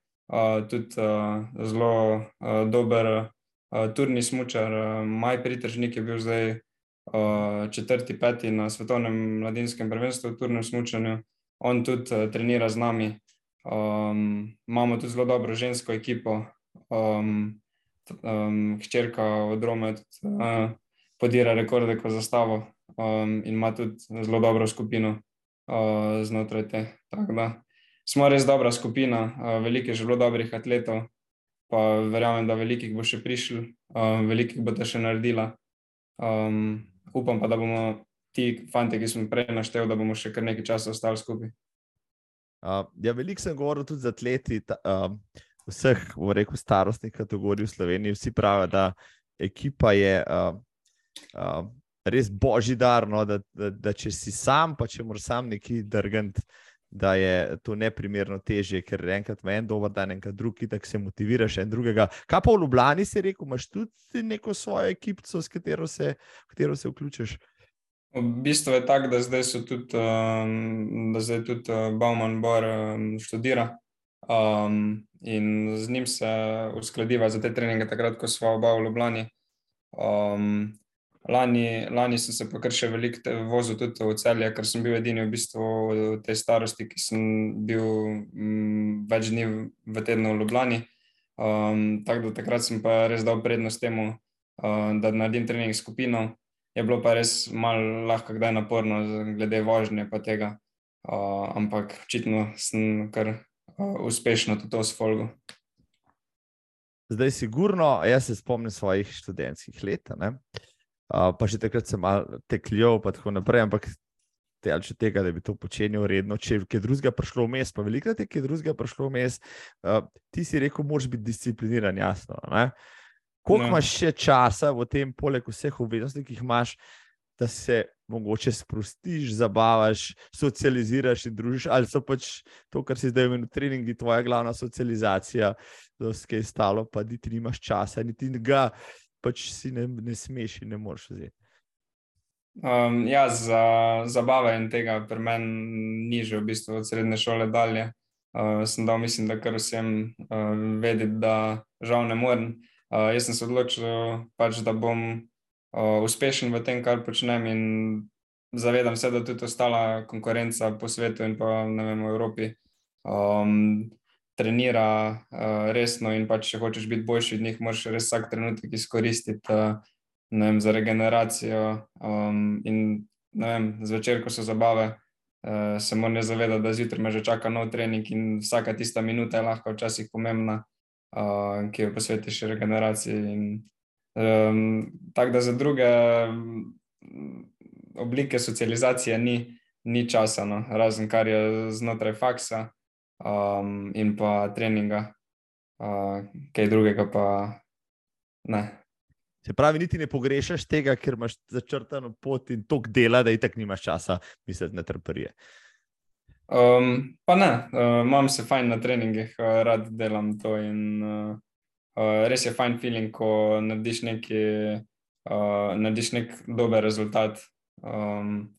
tudi uh, zelo uh, dober uh, turni smočar. Uh, maj pritržnik je bil zdaj uh, četrti, peti na svetovnem mladinskem prvenstvu v turnem smočanju. On tudi uh, trenira z nami. Um, imamo tudi zelo dobro žensko ekipo. Um, um, hčerka od Rome uh, podira rekorde kot zastavo um, in ima tudi zelo dobro skupino uh, znotraj te. Tako da smo res dobra skupina, veliko je zelo dobrih atletov, pa verjamem, da velikih bo še prišlo, velikih bo te še naredila. Um, upam pa, da bomo ti fanti, ki smo prej našteli, da bomo še kar nekaj časa ostali skupaj.
Uh, ja, veliko sem govoril tudi z atleti ta, uh, vseh, v reku, starostnih kategorij v Sloveniji. Vsi pravijo, da ekipa je uh, uh, res božji dar, no, da, da, da če si sam, pa če moraš sam neki drgant da je to neprimerno težje, ker enkrat v en dober dan, enkrat drugi, da se motiviraš en drugega. Kaj pa v Ljubljani si rekel, imaš tudi neko svojo ekipo, s katero se, katero se vključiš?
V bistvu je tako, da zdaj so tudi, um, da zdaj tudi uh, Bauman Bor um, študira um, in z njim se uskladiva za te treninge, takrat, ko smo oba v Ljubljani. Um, Lani, lani sem se pa kar še veliko vozil tudi v celje, ker sem bil edini v bistvu v tej starosti, ki sem bil m, mm, več dni v tednu v Ljubljani. Um, tako da takrat sem pa res dal prednost temu, uh, da naredim trening skupino. Je bilo pa res malo lahko, kdaj naporno, glede vožnje pa tega. Uh, ampak očitno sem kar uh, uspešno tudi to sfolgo.
Zdaj, sigurno, jaz se spomnim svojih študentskih let, uh, pa že takrat sem malo tekljiv, pa tako naprej, ampak te, ali če tega, da bi to počenjal redno, če je kaj drugega prišlo vmes, pa velikrat je kaj drugega prišlo vmes, uh, ti si rekel, moraš biti discipliniran, jasno. Ne? Koliko no. imaš še časa v tem, poleg vseh obveznosti, ki jih imaš, da se mogoče sprostiš, zabavaš, socializiraš in družiš, ali so pač to, kar si zdaj imel v treningu, tvoja glavna socializacija, da se je stalo, pa niti nimaš časa, niti ga pač si ne, ne smeš in ne moreš vzeti.
Um, ja, za zabave in tega pri meni ni že v bistvu od srednje šole dalje. Uh, sem dal, mislim, da kar vsem uh, vedeti, da žal ne morem. Uh, jaz sem se odločil, pač, da bom uh, uspešen v tem, kar počnem, in zavedam se, da tudi ostala konkurenca po svetu in pa vem, v Evropi um, trenira uh, resno. In pač, če hočeš biti boljši od njih, moraš res vsak trenutek izkoristiti uh, vem, za regeneracijo. Um, in vem, zvečer, ko so zabave. Uh, se moram zavedati, da zjutraj me že čaka nov trening, in vsaka tista minuta je lahko včasih pomembna, uh, ki jo posvetiš regeneraciji. In, Um, tako da za druge oblike socializacije ni, ni časa, no, razen kar je znotraj faksa um, in pa treninga, uh, kaj drugega pa ne.
Se pravi, niti ne pogrešaš tega, ker imaš začrtano pot in toliko dela, da itak nimaš časa, misliš, na trperije.
Um, pa ne, uh, imam se fajn na treningih, uh, rad delam to in uh, uh, res je fajn feeling, ko narediš neki, uh, narediš nek dober rezultat. Um,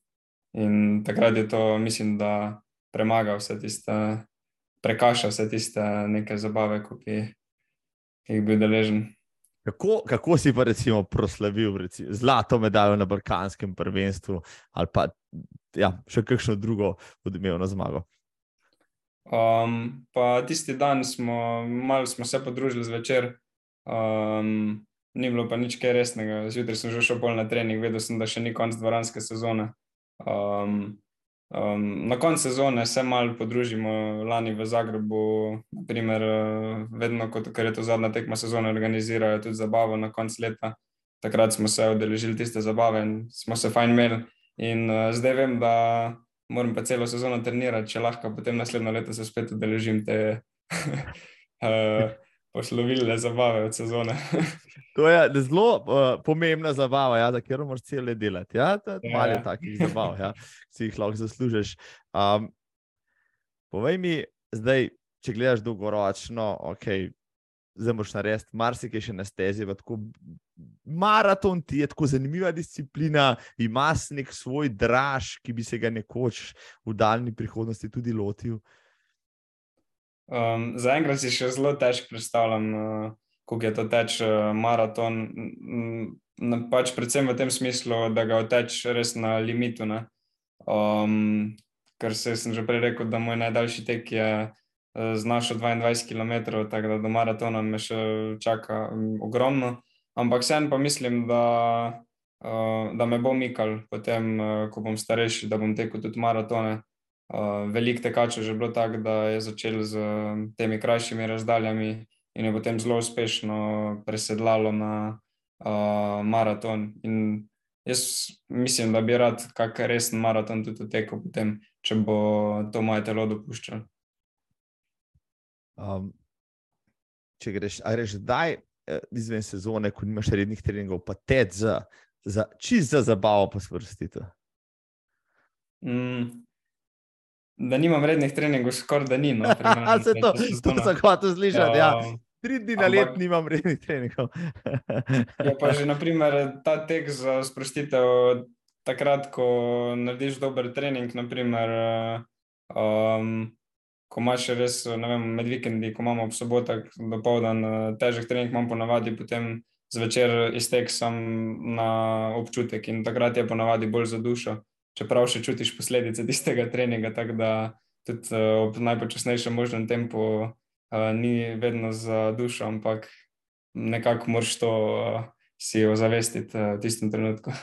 in takrat je to, mislim, da premaga vse tiste, prekaša vse tiste neke zabave, ki jih bi deležen.
Kako, kako si pa recimo proslavil recimo, zlato medaljo na Balkanskem prvenstvu ali pa ja, še kakšno drugo odmevno zmago?
Um, pa tisti dan smo, malo smo se podružili zvečer, um, ni bilo pa nič kaj resnega. Zjutraj sem že šel bolj na trening, vedel sem, da še ni konc dvoranske sezone. Um, um, na koncu sezone se malo podružimo, lani v Zagrebu, naprimer, vedno, kot, ker je to zadnja tekma sezone, organizirajo tudi zabavo na koncu leta. Takrat smo se odeležili tiste zabave in smo se fajn imeli. In uh, zdaj vem, da moram pa celo sezono trenirati, če lahko potem naslednjo leto se spet udeležim te uh, poslovilne zabave od sezone.
to je zelo uh, pomembna zabava, ja, da kjer moraš cele delati. Ja, je ja, malo ja. takih zabav, ja, ki si jih lahko zaslužiš. Um, povej mi, zdaj, če gledaš dolgoročno, ok. Zdaj moraš narediti marsikaj še na stezi, tako maraton ti je tako zanimiva disciplina, imaš nek svoj draž, ki bi se ga nekoč v daljni prihodnosti tudi lotil.
Um, Zaenkrat si še zelo težko predstavljam, uh, kako je to teč uh, maraton. Um, pač predvsem v tem smislu, da ga teč res na limitu. Um, ker se, sem že prej rekel, da moj najdaljši tek je uh, znašel 22 km, tako da do maratona me še čaka um, ogromno. Ampak vseeno pa mislim, da, uh, da me bo mikal, potem, uh, ko bom starejši, da bom tekel tudi maratone. Uh, Veliko tekačev je že bilo tako, da je začel z uh, temi krajšimi razdaljami in je potem zelo uspešno presedlalo na uh, maraton. In jaz mislim, da bi rad kakšen resen maraton tudi tekel, potem, če bo to moje telo dopuščalo.
Um, če greš, ali greš zdaj, Eh, izven sezone, ko nimaš rednih treningov, pa te za, za čist za zabavo posprostiti?
Mm. Da nimam rednih treningov, skoraj da ni. No,
se to, to sem hotel slišati. Ja. Ja. Tri dni na let nimam rednih treningov.
je pa že naprimer, ta tek za sprostitev, takrat, ko narediš dober trening, naprimer, um, ko imaš res, vem, med vikendi, ko imamo ob sobotah do povdan eh, težek trening, imam ponavadi potem zvečer iztek sam na občutek in takrat je ponavadi bolj za dušo, čeprav še čutiš posledice tistega treninga, tako da tudi eh, ob najpočasnejšem možnem tempu uh, ni vedno za dušo, ampak nekako moraš to uh, si ozavestiti uh, v tistem trenutku.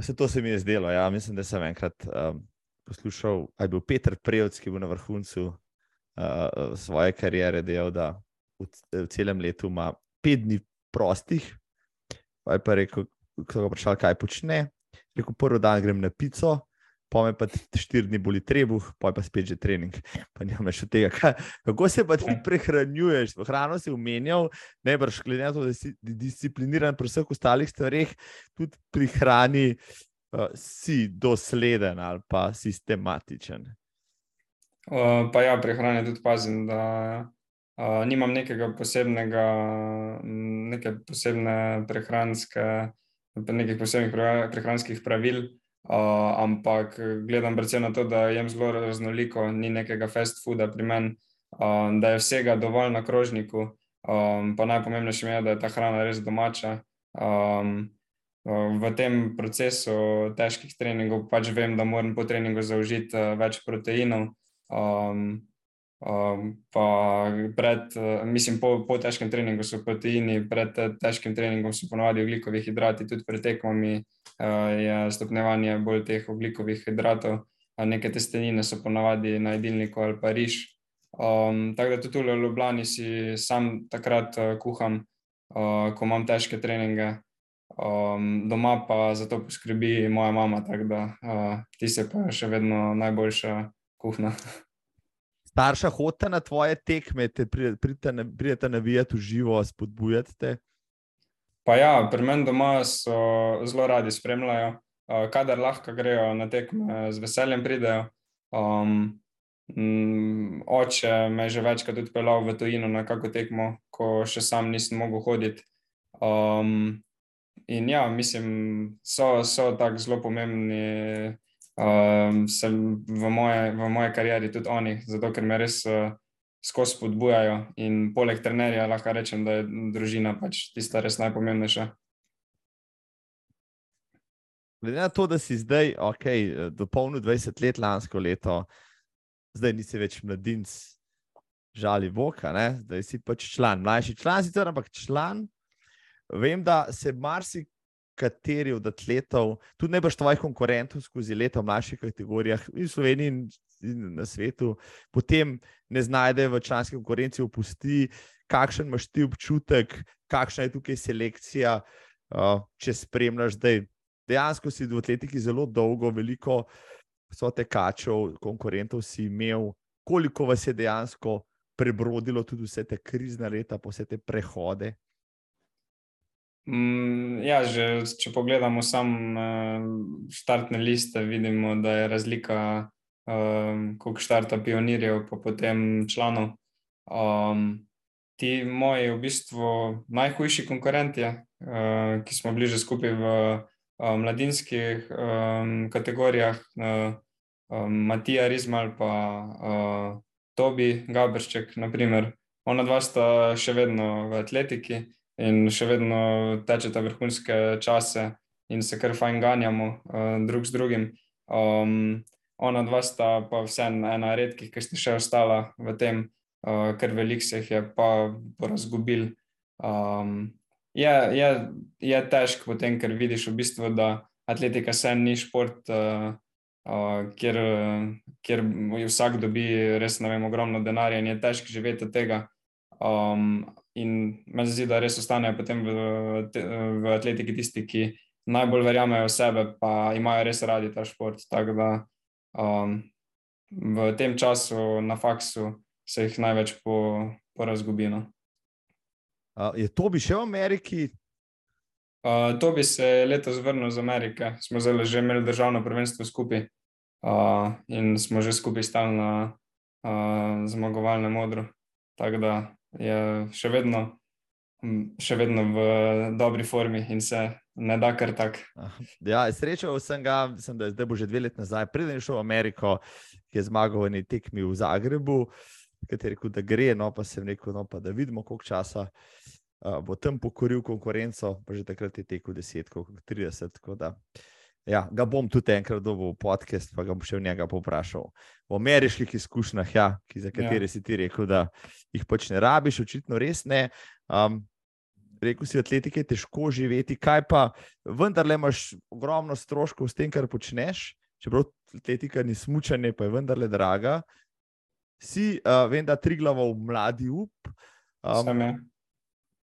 Vse to se mi je zdelo. Ja. Mislim, da sem enkrat um, poslušal, da je bil Peter Prejc, ki je bil na vrhuncu uh, svoje kariere, dejal, da v, v celem letu ima pet dni prostih. Pa je pa rekel, ko so ga vprašali, kaj počne. Rekel, prvi dan grem na pico, pa me pa štiri dni boli trebuh, pa je pa spet že trening. Pa nimaš od tega. Kako se pa ti prehranjuješ? Hrano si umenjal, ne brž to, da si discipliniran pri vseh ostalih stvareh, tudi pri hrani uh, si dosleden ali pa sistematičen.
Uh, pa ja, pri hrani tudi pazim, da uh, nimam nekega posebnega, neke posebne prehranske, nekih posebnih prehranskih pravil. Uh, ampak gledam predvsem na to, da jem zelo raznoliko, ni nekega fast fooda pri meni, uh, da je vsega dovolj na krožniku. Um, pa najpomembnejše je, da je ta hrana res domača. Um, v tem procesu težkih treningov pač vem, da moram po treningu zaužiti uh, več proteinov. Um, Um, pa pred, mislim, po, po težkem treningu so proteini, pred težkim treningom so ponovadi ugljikovi hidrati, tudi pred tekmami uh, je stopnjevanje bolj teh ugljikovi hidratov. Uh, neke testenine so ponovadi na jedilniku ali pa riž. Um, tako da tudi v Ljubljani si sam takrat uh, kuham, uh, ko imam težke treninge. Um, doma pa za to poskrbi moja mama, tako da uh, ti se pa še vedno najboljša kuhna.
starša hodite na tvoje tekme, te pridete navijati v živo, spodbujate te?
Pa ja, pri meni doma so zelo radi spremljajo, kadar lahko grejo na tekme, z veseljem pridejo. Um, oče me je že večkrat odpeljal v tujino na kako tekmo, ko še sam nisem mogel hoditi. Um, in ja, mislim, so, so tako zelo pomembni um, sem v moje, v moje karieri tudi oni, zato ker me res uh, skozi spodbujajo. In poleg trenerja lahko rečem, da je družina pač tista res najpomembnejša.
Glede na to, da si zdaj, ok, dopolnil 20 let lansko leto, zdaj nisi več mladinc, žali Boga, zdaj si pač član, mlajši član, sicer ampak član. Vem, da se marsikaj kateri od atletov, tudi najbrž tvojih konkurentov skozi leta v mlajših kategorijah in v Sloveniji in na svetu, potem ne znajde v članski konkurenci, opusti, kakšen imaš ti občutek, kakšna je tukaj selekcija, uh, če spremljaš zdaj. Dejansko si v atletiki zelo dolgo, veliko so tekačev, konkurentov si imel, koliko vas je dejansko prebrodilo tudi vse te krizne leta, pa vse te prehode.
Mm, ja, že, če pogledamo samo uh, štartne liste, vidimo, da je razlika, uh, koliko štarta pionirjev, pa potem članov. Um, ti moji, v bistvu, najhujši konkurenti, uh, ki smo bili že skupaj v uh, mladinskih um, kategorijah, uh, um, Matija Rizmal, pa uh, Tobi Gabršček, naprimer. ona dva sta še vedno v atletiki in še vedno tečete vrhunske čase in se kar fajn ganjamo uh, drug z drugim. Um, ona dva sta pa vseeno ena redkih, ki ste še ostala v tem, uh, ker velik se jih je pa porazgubil. Um, je, je, je težko potem, ker vidiš v bistvu, da atletika se ni šport, uh, uh, kjer, kjer vsak dobi res vem, ogromno denarja in je težko živeti od tega. Um, in me zdi, da res ostanejo potem v, v atletiki tisti, ki najbolj verjamejo v sebe, pa imajo res radi ta šport. Tako da um, v tem času na faksu se jih največ po, porazgubino.
Uh, je to bi še v Ameriki?
Uh, to bi se letos vrnil z Amerike. Smo zelo že imeli državno prvenstvo skupaj uh, in smo že skupaj stali na uh, zmagovalnem modru. Tako da je še vedno, še vedno v dobri formi in se ne da kar tak.
Ja, srečal sem ga, mislim, da je zdaj bo že dve leti nazaj, preden je šel v Ameriko, ki je zmagal v neki tekmi v Zagrebu, kateri rekel, da gre, no pa sem rekel, no pa da vidimo, koliko časa. Uh, bo tam pokoril konkurenco, pa že takrat je tekel 10, kot 30. Da, Ja, ga bom tudi enkrat dobil v podcast, pa ga bom še v njega povprašal. O ameriških izkušnjah, ja, ki, za katere ja. si ti rekel, da jih pač ne rabiš, očitno res ne. Um, rekel si, atletike je težko živeti, kaj pa vendarle imaš ogromno stroškov s tem, kar počneš. Čeprav atletika ni smučanje, pa je vendarle draga. Si, uh, vem, da tri glavo v mladi up.
Um,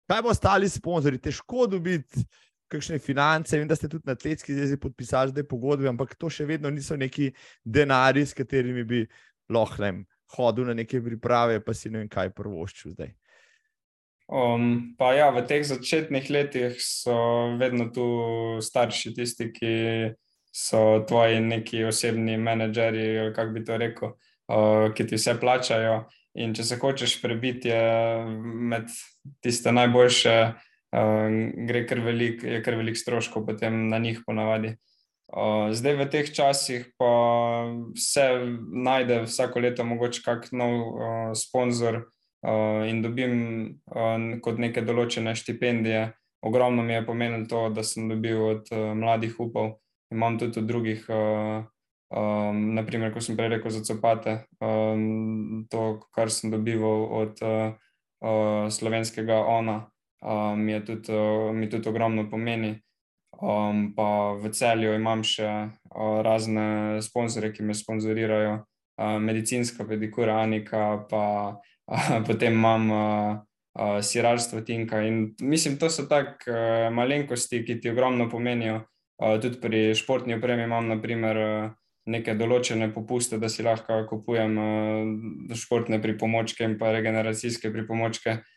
kaj bo ostali sponzorji? Težko dobiti kakšne finance. Vem, da ste tudi na atletski zvezi podpisali zdaj pogodbe, ampak to še vedno niso neki denari, s katerimi bi lahko hodil na neke priprave, pa si ne vem, kaj prvoščil zdaj.
Um, pa ja, v teh začetnih letih so vedno tu starši, tisti, ki so tvoji neki osebni menedžerji, kako bi to rekel, uh, ki ti vse plačajo. In če se hočeš prebiti med tiste najboljše, uh, gre kar velik, je kar velik stroškov potem na njih ponavadi. Uh, zdaj v teh časih pa se najde vsako leto mogoče kak nov uh, sponzor, uh, in dobim uh, kot neke določene štipendije. Ogromno mi je pomenilo to, da sem dobil od uh, mladih upov. Imam tudi od drugih, uh, um, naprimer, ko sem prej rekel za copate, um, to, kar sem dobival od uh, uh, slovenskega ONA, uh, mi, tudi, uh, mi tudi ogromno pomeni. Um, pa v celju imam še uh, razne sponzorje, ki me sponzorirajo, uh, medicinska pedikura, Anika, pa potem imam uh, uh, sirarstvo Tinka. In mislim, to so tako uh, malenkosti, ki ti ogromno pomenijo. Uh, tudi pri športni opremi imam, naprimer, uh, neke določene popuste, da si lahko kupujem uh, športne pripomočke in pa regeneracijske pripomočke. Uh,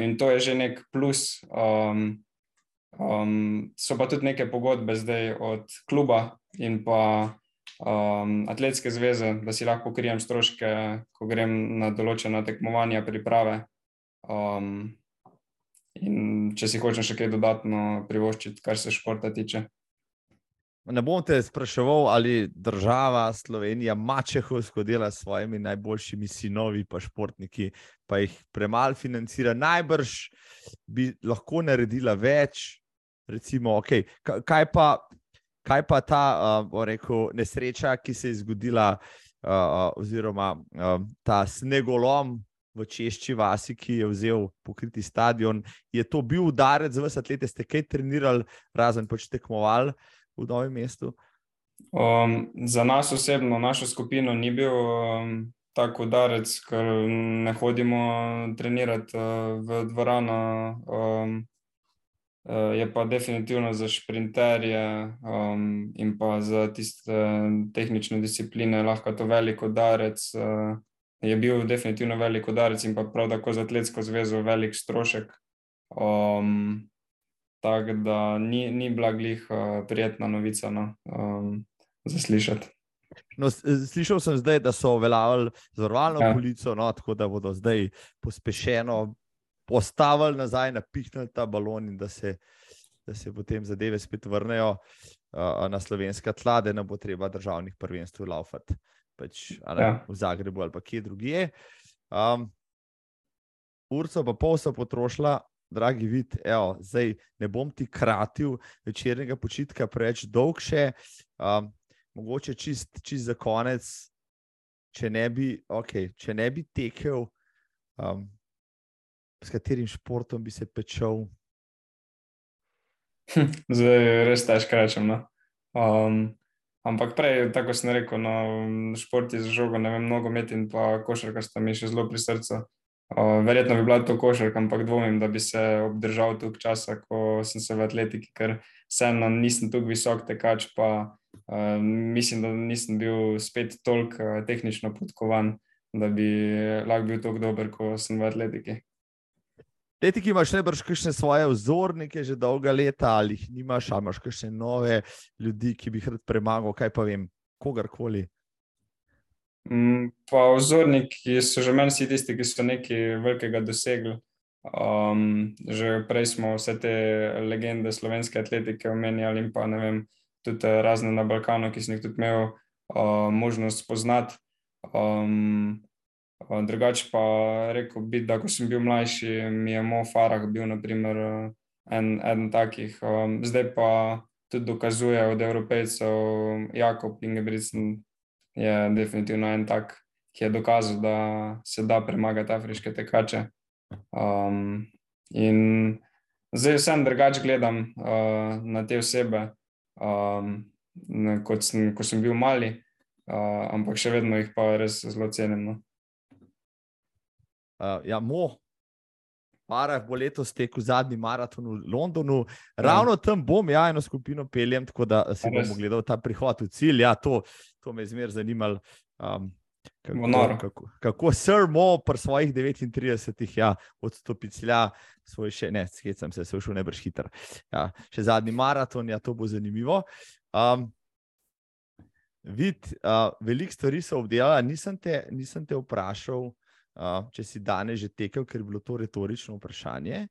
in to je že nek plus. Um, um, so pa tudi neke pogodbe zdaj od kluba in pa um, atletske zveze, da si lahko pokrijem stroške, ko grem na določena tekmovanja, priprave. Um, in če si hočeš še kaj dodatno privoščiti, kar se športa tiče.
Ne bom te spraševal, ali država Slovenija mačehovsko dela s svojimi najboljšimi sinovi, pa športniki, pa jih premalo financira. Najbrž bi lahko naredila več. Recimo, okay, kaj pa kaj pa ta uh, rekel, nesreča, ki se je zgodila, uh, oziroma uh, ta snegolom v Češči vasi, ki je vzel pokriti stadion. Je to bil udarec za vse atlete, ste kaj trenirali, razen pač tekmovali v novem mestu?
Um, za nas osebno, našo skupino, ni bil um, tako udarec, ker ne hodimo trenirati uh, v dvorano. Um, Uh, je pa definitivno za šprinterje um, in pa za tiste tehnične discipline lahko to velik udarec. Uh, je bil definitivno velik udarec in pa prav tako za atletsko zvezo velik strošek. Um, tako da ni, ni bila glih uh, prijetna novica no, um, za slišati.
No, slišal sem zdaj, da so uveljavili zavarovalno ja. policijo, no, tako da bodo zdaj pospešeno postavili nazaj, napihnili ta balon in da se, da se potem zadeve spet vrnejo uh, na slovenska tla, da ne bo treba državnih prvenstv laufati pač, ja. v Zagrebu ali pa kje drugje. Um, urco pa pol so potrošila. Dragi vid, evo, zdaj ne bom ti kratil večernega počitka preveč dolg še, um, mogoče čist, čist za konec, če ne bi, okay, če ne bi tekel, um, s katerim športom bi se pečal?
Zdaj je res težko reči. No. Um, ampak prej, tako sem rekel, no, šport je za žogo, ne vem, nogomet in pa košarka sta mi še zelo pri srcu. Verjetno bi bila to košarka, ampak dvomim, da bi se obdržal tukaj časa, ko sem se v atletiki, ker vseeno nisem tukaj visok tekač, pa uh, mislim, da nisem bil spet toliko uh, tehnično podkovan, da bi lahko bil tako dober, ko sem v atletiki.
Ti imaš najbrž kakšne svoje vzornike že dolga leta, ali jih nimaš, ali imaš kakšne nove ljudi, ki bi jih rad premagal, kaj pa vem, kogarkoli.
Mm, pa vzorniki so že meni vsi tisti, ki so nekaj velikega dosegli. Um, že prej smo vse te legende slovenske atletike omenjali in pa ne vem, tudi razne na Balkanu, ki sem jih tudi imel uh, možnost spoznati. Um, Drugače pa rekel bi, da ko sem bil mlajši, mi je Mo Farah bil naprimer, en, en takih. Zdaj pa tudi dokazuje od evropejcev. Jakob Ingebrigtsen je definitivno en tak, ki je dokazal, da se da premagati afriške tekače. Um, in zdaj vsem drugače gledam uh, na te osebe, um, kot sem, ko sem bil mali, uh, ampak še vedno jih pa res zelo cenim. No.
Uh, ja, mo, Marav bo letos tekel zadnji maraton v Londonu. Ravno ja. tam bom, ja, eno skupino peljem, tako da se bomo gledali ta prihod v cilj. Ja, to, to me je zmer zanimalo. Um, kako, kako, kako Sir Mo pri svojih 39 ja, odstopi cilja, svoj še ne, skecam se, se všel nebrž hiter. Ja, še zadnji maraton, ja, to bo zanimivo. Um, vid, uh, veliko stvari so obdelali, nisem, nisem te vprašal če si danes že tekel, ker je bilo to retorično vprašanje.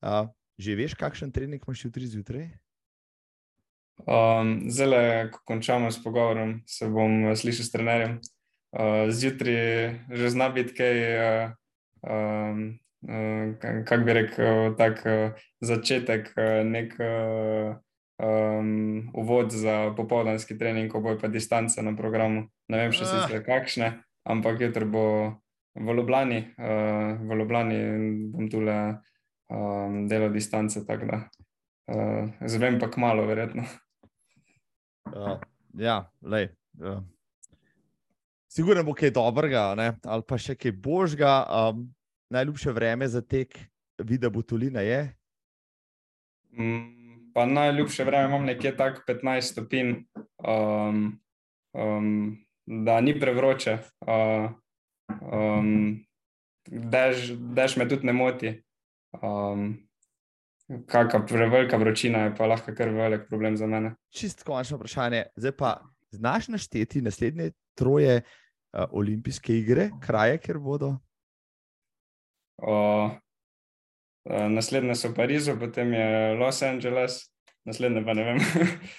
Uh, že veš, kakšen trening imaš jutri zjutraj?
Um, Zelo, ko končamo s pogovorom, se bom slišal s trenerjem. Uh, zjutraj že zna biti kaj, uh, um, uh, kako bi rekel, tak uh, začetek, uh, nek uh, um, uvod za popoldanski trening, ko bojo pa distance na programu. Ne vem še ah. sicer kakšne, ampak jutri bo v Ljubljani, uh, v Ljubljani bom tu le um, delal distance. Uh, Zvem pa kmalo, verjetno.
Uh, ja, le. Uh. Sigurno bo kaj dobrega, ne? ali pa še kaj božga. Um, najljubše vreme za tek, vidi, bo tulina je.
Mm, pa najljubše vreme imam nekje tako 15 stopinj, um, um, da ni prevroče. Uh, Um, dež, dež me tudi ne moti. Um, Kakšna prevelika vročina je pa lahko kar velik problem za mene.
Čisto končno vprašanje. Zdaj pa znaš našteti naslednje troje uh, olimpijske igre, kraje, kjer bodo?
O, uh, naslednje so v Parizu, potem je Los Angeles, naslednje pa ne vem.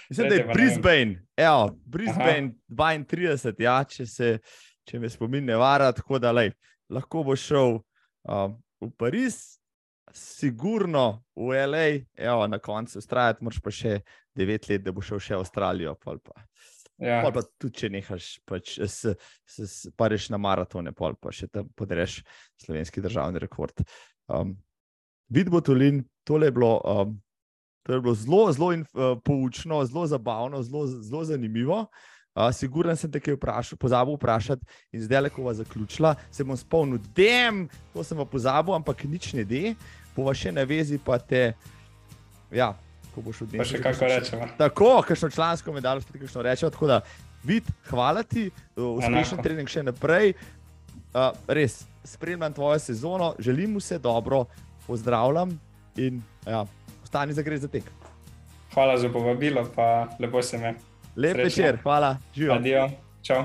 Mislim, da je Brisbane, Evo, Brisbane 32, ja, če se če me spomin ne vara, tako da lej, lahko bo šel um, v Pariz, sigurno v L.A., evo, na koncu ustrajati, moraš pa še devet let, da bo šel še v Avstralijo. Pol pa. Ja. Pol pa tudi, če nehaš, pač, s, s, s, pa reš na maratone, pol pa še tam podreš slovenski državni rekord. Um, Vid Botulin, tole je bilo. Um, To je bilo zelo, zelo uh, poučno, zelo zabavno, zelo, zelo zanimivo. Uh, Siguren sem te, ki je vprašal, pozabil vprašati, in zdaj, ko bo zaključila, se bom spomnil, da to sem pa pozabil, ampak nič ne de, bova še na vezi, pa te. Ja, ko boš odnesel.
Pa še kako rečemo.
Tako, kakšno člansko medaljo, spet kakšno rečemo. Tako da, vid, hvala ti, uspešen trening še naprej. Uh, res, spremljam tvojo sezono, želim vse dobro, pozdravljam in ja, ostani za gre za tek.
Hvala za povabilo, pa lepo se me.
Lep večer, hvala, živijo.
Adijo, čau.